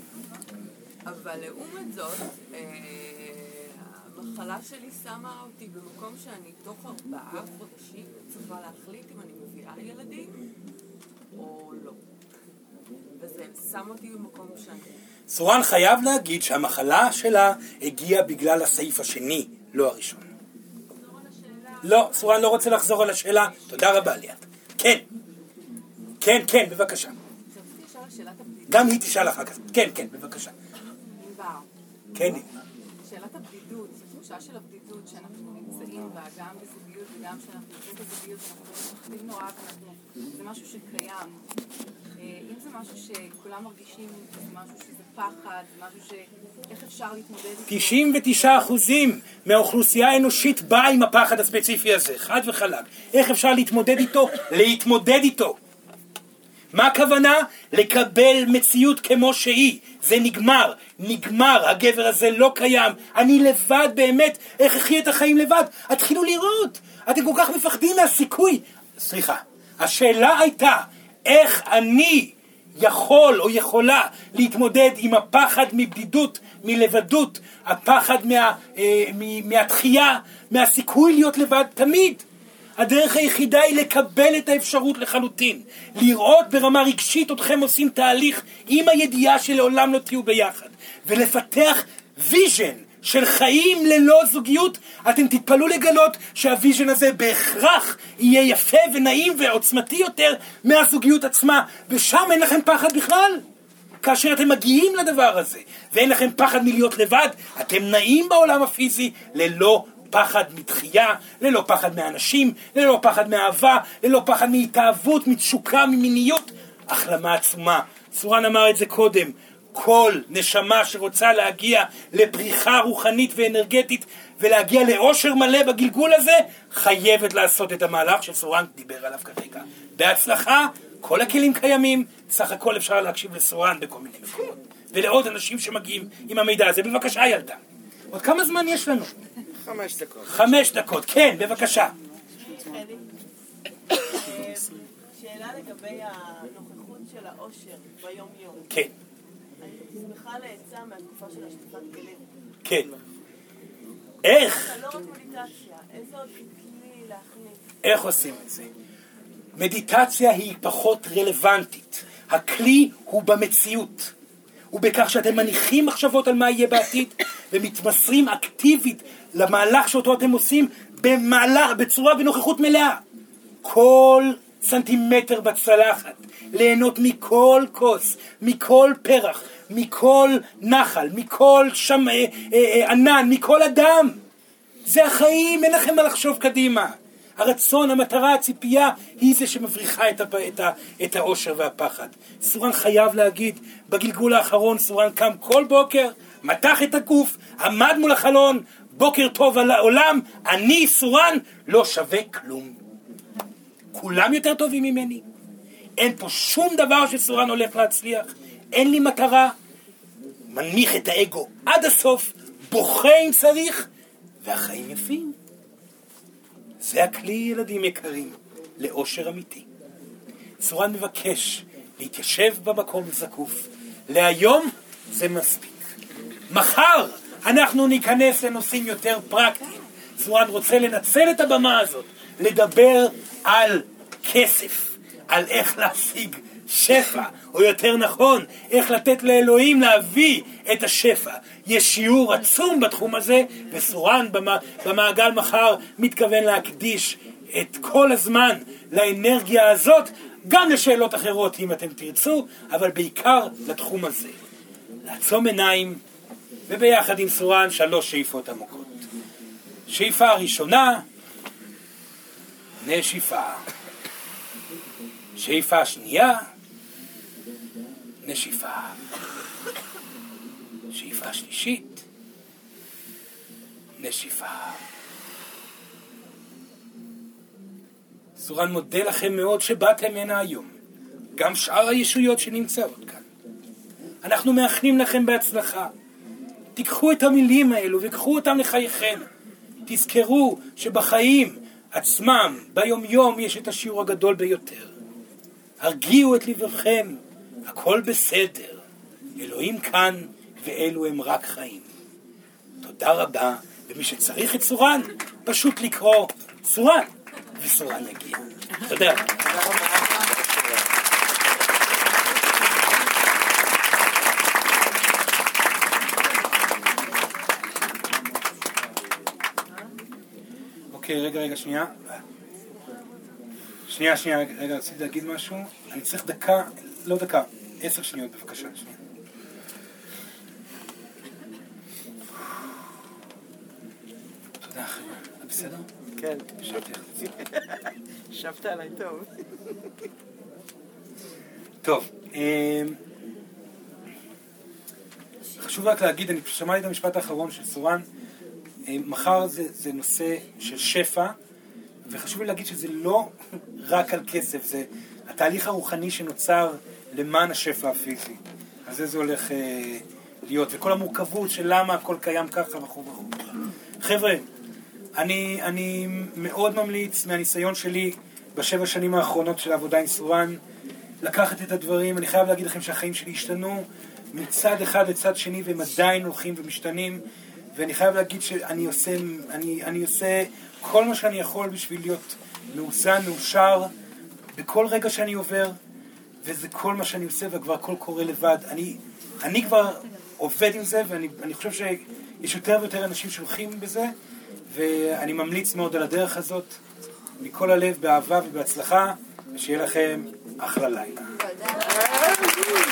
אבל לעומת זאת, אה, המחלה שלי שמה אותי במקום שאני תוך ארבעה חודשים צריכה להחליט אם אני מביאה ילדים או לא. וזה שם אותי במקום שאני... סורן חייב להגיד שהמחלה שלה הגיעה בגלל הסעיף השני, לא הראשון. לא, סורן לא רוצה לחזור על השאלה. תודה רבה ליאת. כן. כן, כן, בבקשה. גם היא תשאל אחר כך. כן, כן, בבקשה. כן, שאלת הבדידות, התחושה של הבדידות שאנחנו נמצאים בה, גם בזוגיות וגם כשאנחנו יוצאים בזוגיות, אנחנו מפחדים נורא, זה משהו שקיים. אה, אם זה משהו שכולם מרגישים, זה משהו שזה פחד, זה משהו ש... איך אפשר להתמודד איתו? 99 אחוזים מהאוכלוסייה האנושית באה עם הפחד הספציפי הזה, חד וחלק. איך אפשר להתמודד איתו? להתמודד איתו. מה הכוונה? לקבל מציאות כמו שהיא. זה נגמר, נגמר, הגבר הזה לא קיים, אני לבד באמת, איך אחי את החיים לבד? התחילו לראות, אתם כל כך מפחדים מהסיכוי. סליחה, השאלה הייתה, איך אני יכול או יכולה להתמודד עם הפחד מבדידות, מלבדות, הפחד מה, אה, מ- מהתחייה, מהסיכוי להיות לבד תמיד. הדרך היחידה היא לקבל את האפשרות לחלוטין. לראות ברמה רגשית אתכם עושים תהליך עם הידיעה שלעולם לא תהיו ביחד. ולפתח vision של חיים ללא זוגיות, אתם תתפלאו לגלות שה vision הזה בהכרח יהיה יפה ונעים ועוצמתי יותר מהזוגיות עצמה, ושם אין לכם פחד בכלל. כאשר אתם מגיעים לדבר הזה, ואין לכם פחד מלהיות לבד, אתם נעים בעולם הפיזי ללא פחד מתחייה, ללא פחד מאנשים, ללא פחד מאהבה, ללא פחד מהתאהבות, מתשוקה, ממיניות. החלמה עצומה. סורן אמר את זה קודם. כל נשמה שרוצה להגיע לפריחה רוחנית ואנרגטית ולהגיע לאושר מלא בגלגול הזה, חייבת לעשות את המהלך שסורן דיבר עליו כרגע. בהצלחה, כל הכלים קיימים, סך הכל אפשר להקשיב לסורן בכל מיני מקומות. ולעוד אנשים שמגיעים עם המידע הזה. בבקשה, ילדה. עוד כמה זמן יש לנו? חמש דקות. חמש דקות, כן, בבקשה. שאלה לגבי הנוכחות של העושר ביום-יום. כן, אני שמחה לעצה מהתקופה של השטפת כלים. כן. איך? לא רק מדיטציה, איזה עוד כלי להכניס? איך עושים את זה? מדיטציה היא פחות רלוונטית. הכלי הוא במציאות. הוא בכך שאתם מניחים מחשבות על מה יהיה בעתיד ומתמסרים אקטיבית למהלך שאותו אתם עושים במהלך, בצורה בנוכחות מלאה. כל סנטימטר בצלחת, ליהנות מכל כוס, מכל פרח, מכל נחל, מכל שם, אה, אה, אה, ענן, מכל אדם. זה החיים, אין לכם מה לחשוב קדימה. הרצון, המטרה, הציפייה, היא זה שמבריחה את, הפ... את, ה... את האושר והפחד. סורן חייב להגיד, בגלגול האחרון סורן קם כל בוקר, מתח את הגוף, עמד מול החלון, בוקר טוב על העולם, אני סורן לא שווה כלום. כולם יותר טובים ממני. אין פה שום דבר שסורן הולך להצליח, אין לי מטרה. מנמיך את האגו עד הסוף, בוכה אם צריך, והחיים יפים. זה הכלי, ילדים יקרים, לאושר אמיתי. צורן מבקש להתיישב במקום זקוף. להיום זה מספיק. מחר אנחנו ניכנס לנושאים יותר פרקטיים. צורן רוצה לנצל את הבמה הזאת, לדבר על כסף, על איך להשיג שפע, או יותר נכון, איך לתת לאלוהים להביא את השפע. יש שיעור עצום בתחום הזה, וסורן במעגל מחר מתכוון להקדיש את כל הזמן לאנרגיה הזאת, גם לשאלות אחרות אם אתם תרצו, אבל בעיקר לתחום הזה. לעצום עיניים, וביחד עם סורן שלוש שאיפות עמוקות. שאיפה ראשונה, נשיפה. שאיפה שנייה, נשיפה. שאיפה שלישית, נשיפה. סורן מודה לכם מאוד שבאתם הנה היום. גם שאר הישויות שנמצאות כאן. אנחנו מאחלים לכם בהצלחה. תיקחו את המילים האלו וקחו אותם לחייכם. תזכרו שבחיים עצמם, ביומיום, יש את השיעור הגדול ביותר. הרגיעו את לבבכם, הכל בסדר. אלוהים כאן, ואלו הם רק חיים. תודה רבה, ומי שצריך את סורן, פשוט לקרוא סורן, וסורן יגיע. תודה. אוקיי, רגע, רגע, שנייה. שנייה, שנייה, רגע, רציתי להגיד משהו. אני צריך דקה, לא דקה, עשר שניות בבקשה. שנייה. תודה, חבר'ה. את בסדר? כן. ישבת עליי טוב. טוב, אמ, חשוב רק להגיד, אני שמעתי את המשפט האחרון של סורן, אמ, מחר זה, זה נושא של שפע, וחשוב לי להגיד שזה לא <laughs> רק על כסף, זה התהליך הרוחני שנוצר למען השפע הפיזי. אז זה זה הולך אה, להיות, וכל המורכבות של למה הכל קיים ככה וכו' וכו'. חבר'ה, אני, אני מאוד ממליץ מהניסיון שלי בשבע שנים האחרונות של העבודה עם סורן, לקחת את הדברים, אני חייב להגיד לכם שהחיים שלי השתנו מצד אחד לצד שני והם עדיין הולכים ומשתנים. ואני חייב להגיד שאני עושה, אני, אני עושה כל מה שאני יכול בשביל להיות מאוזן, מאושר בכל רגע שאני עובר וזה כל מה שאני עושה וכבר הכל קורה לבד. אני, אני כבר עובד עם זה ואני חושב שיש יותר ויותר אנשים שהולכים בזה ואני ממליץ מאוד על הדרך הזאת מכל הלב, באהבה ובהצלחה ושיהיה לכם אחלה לילה. תודה.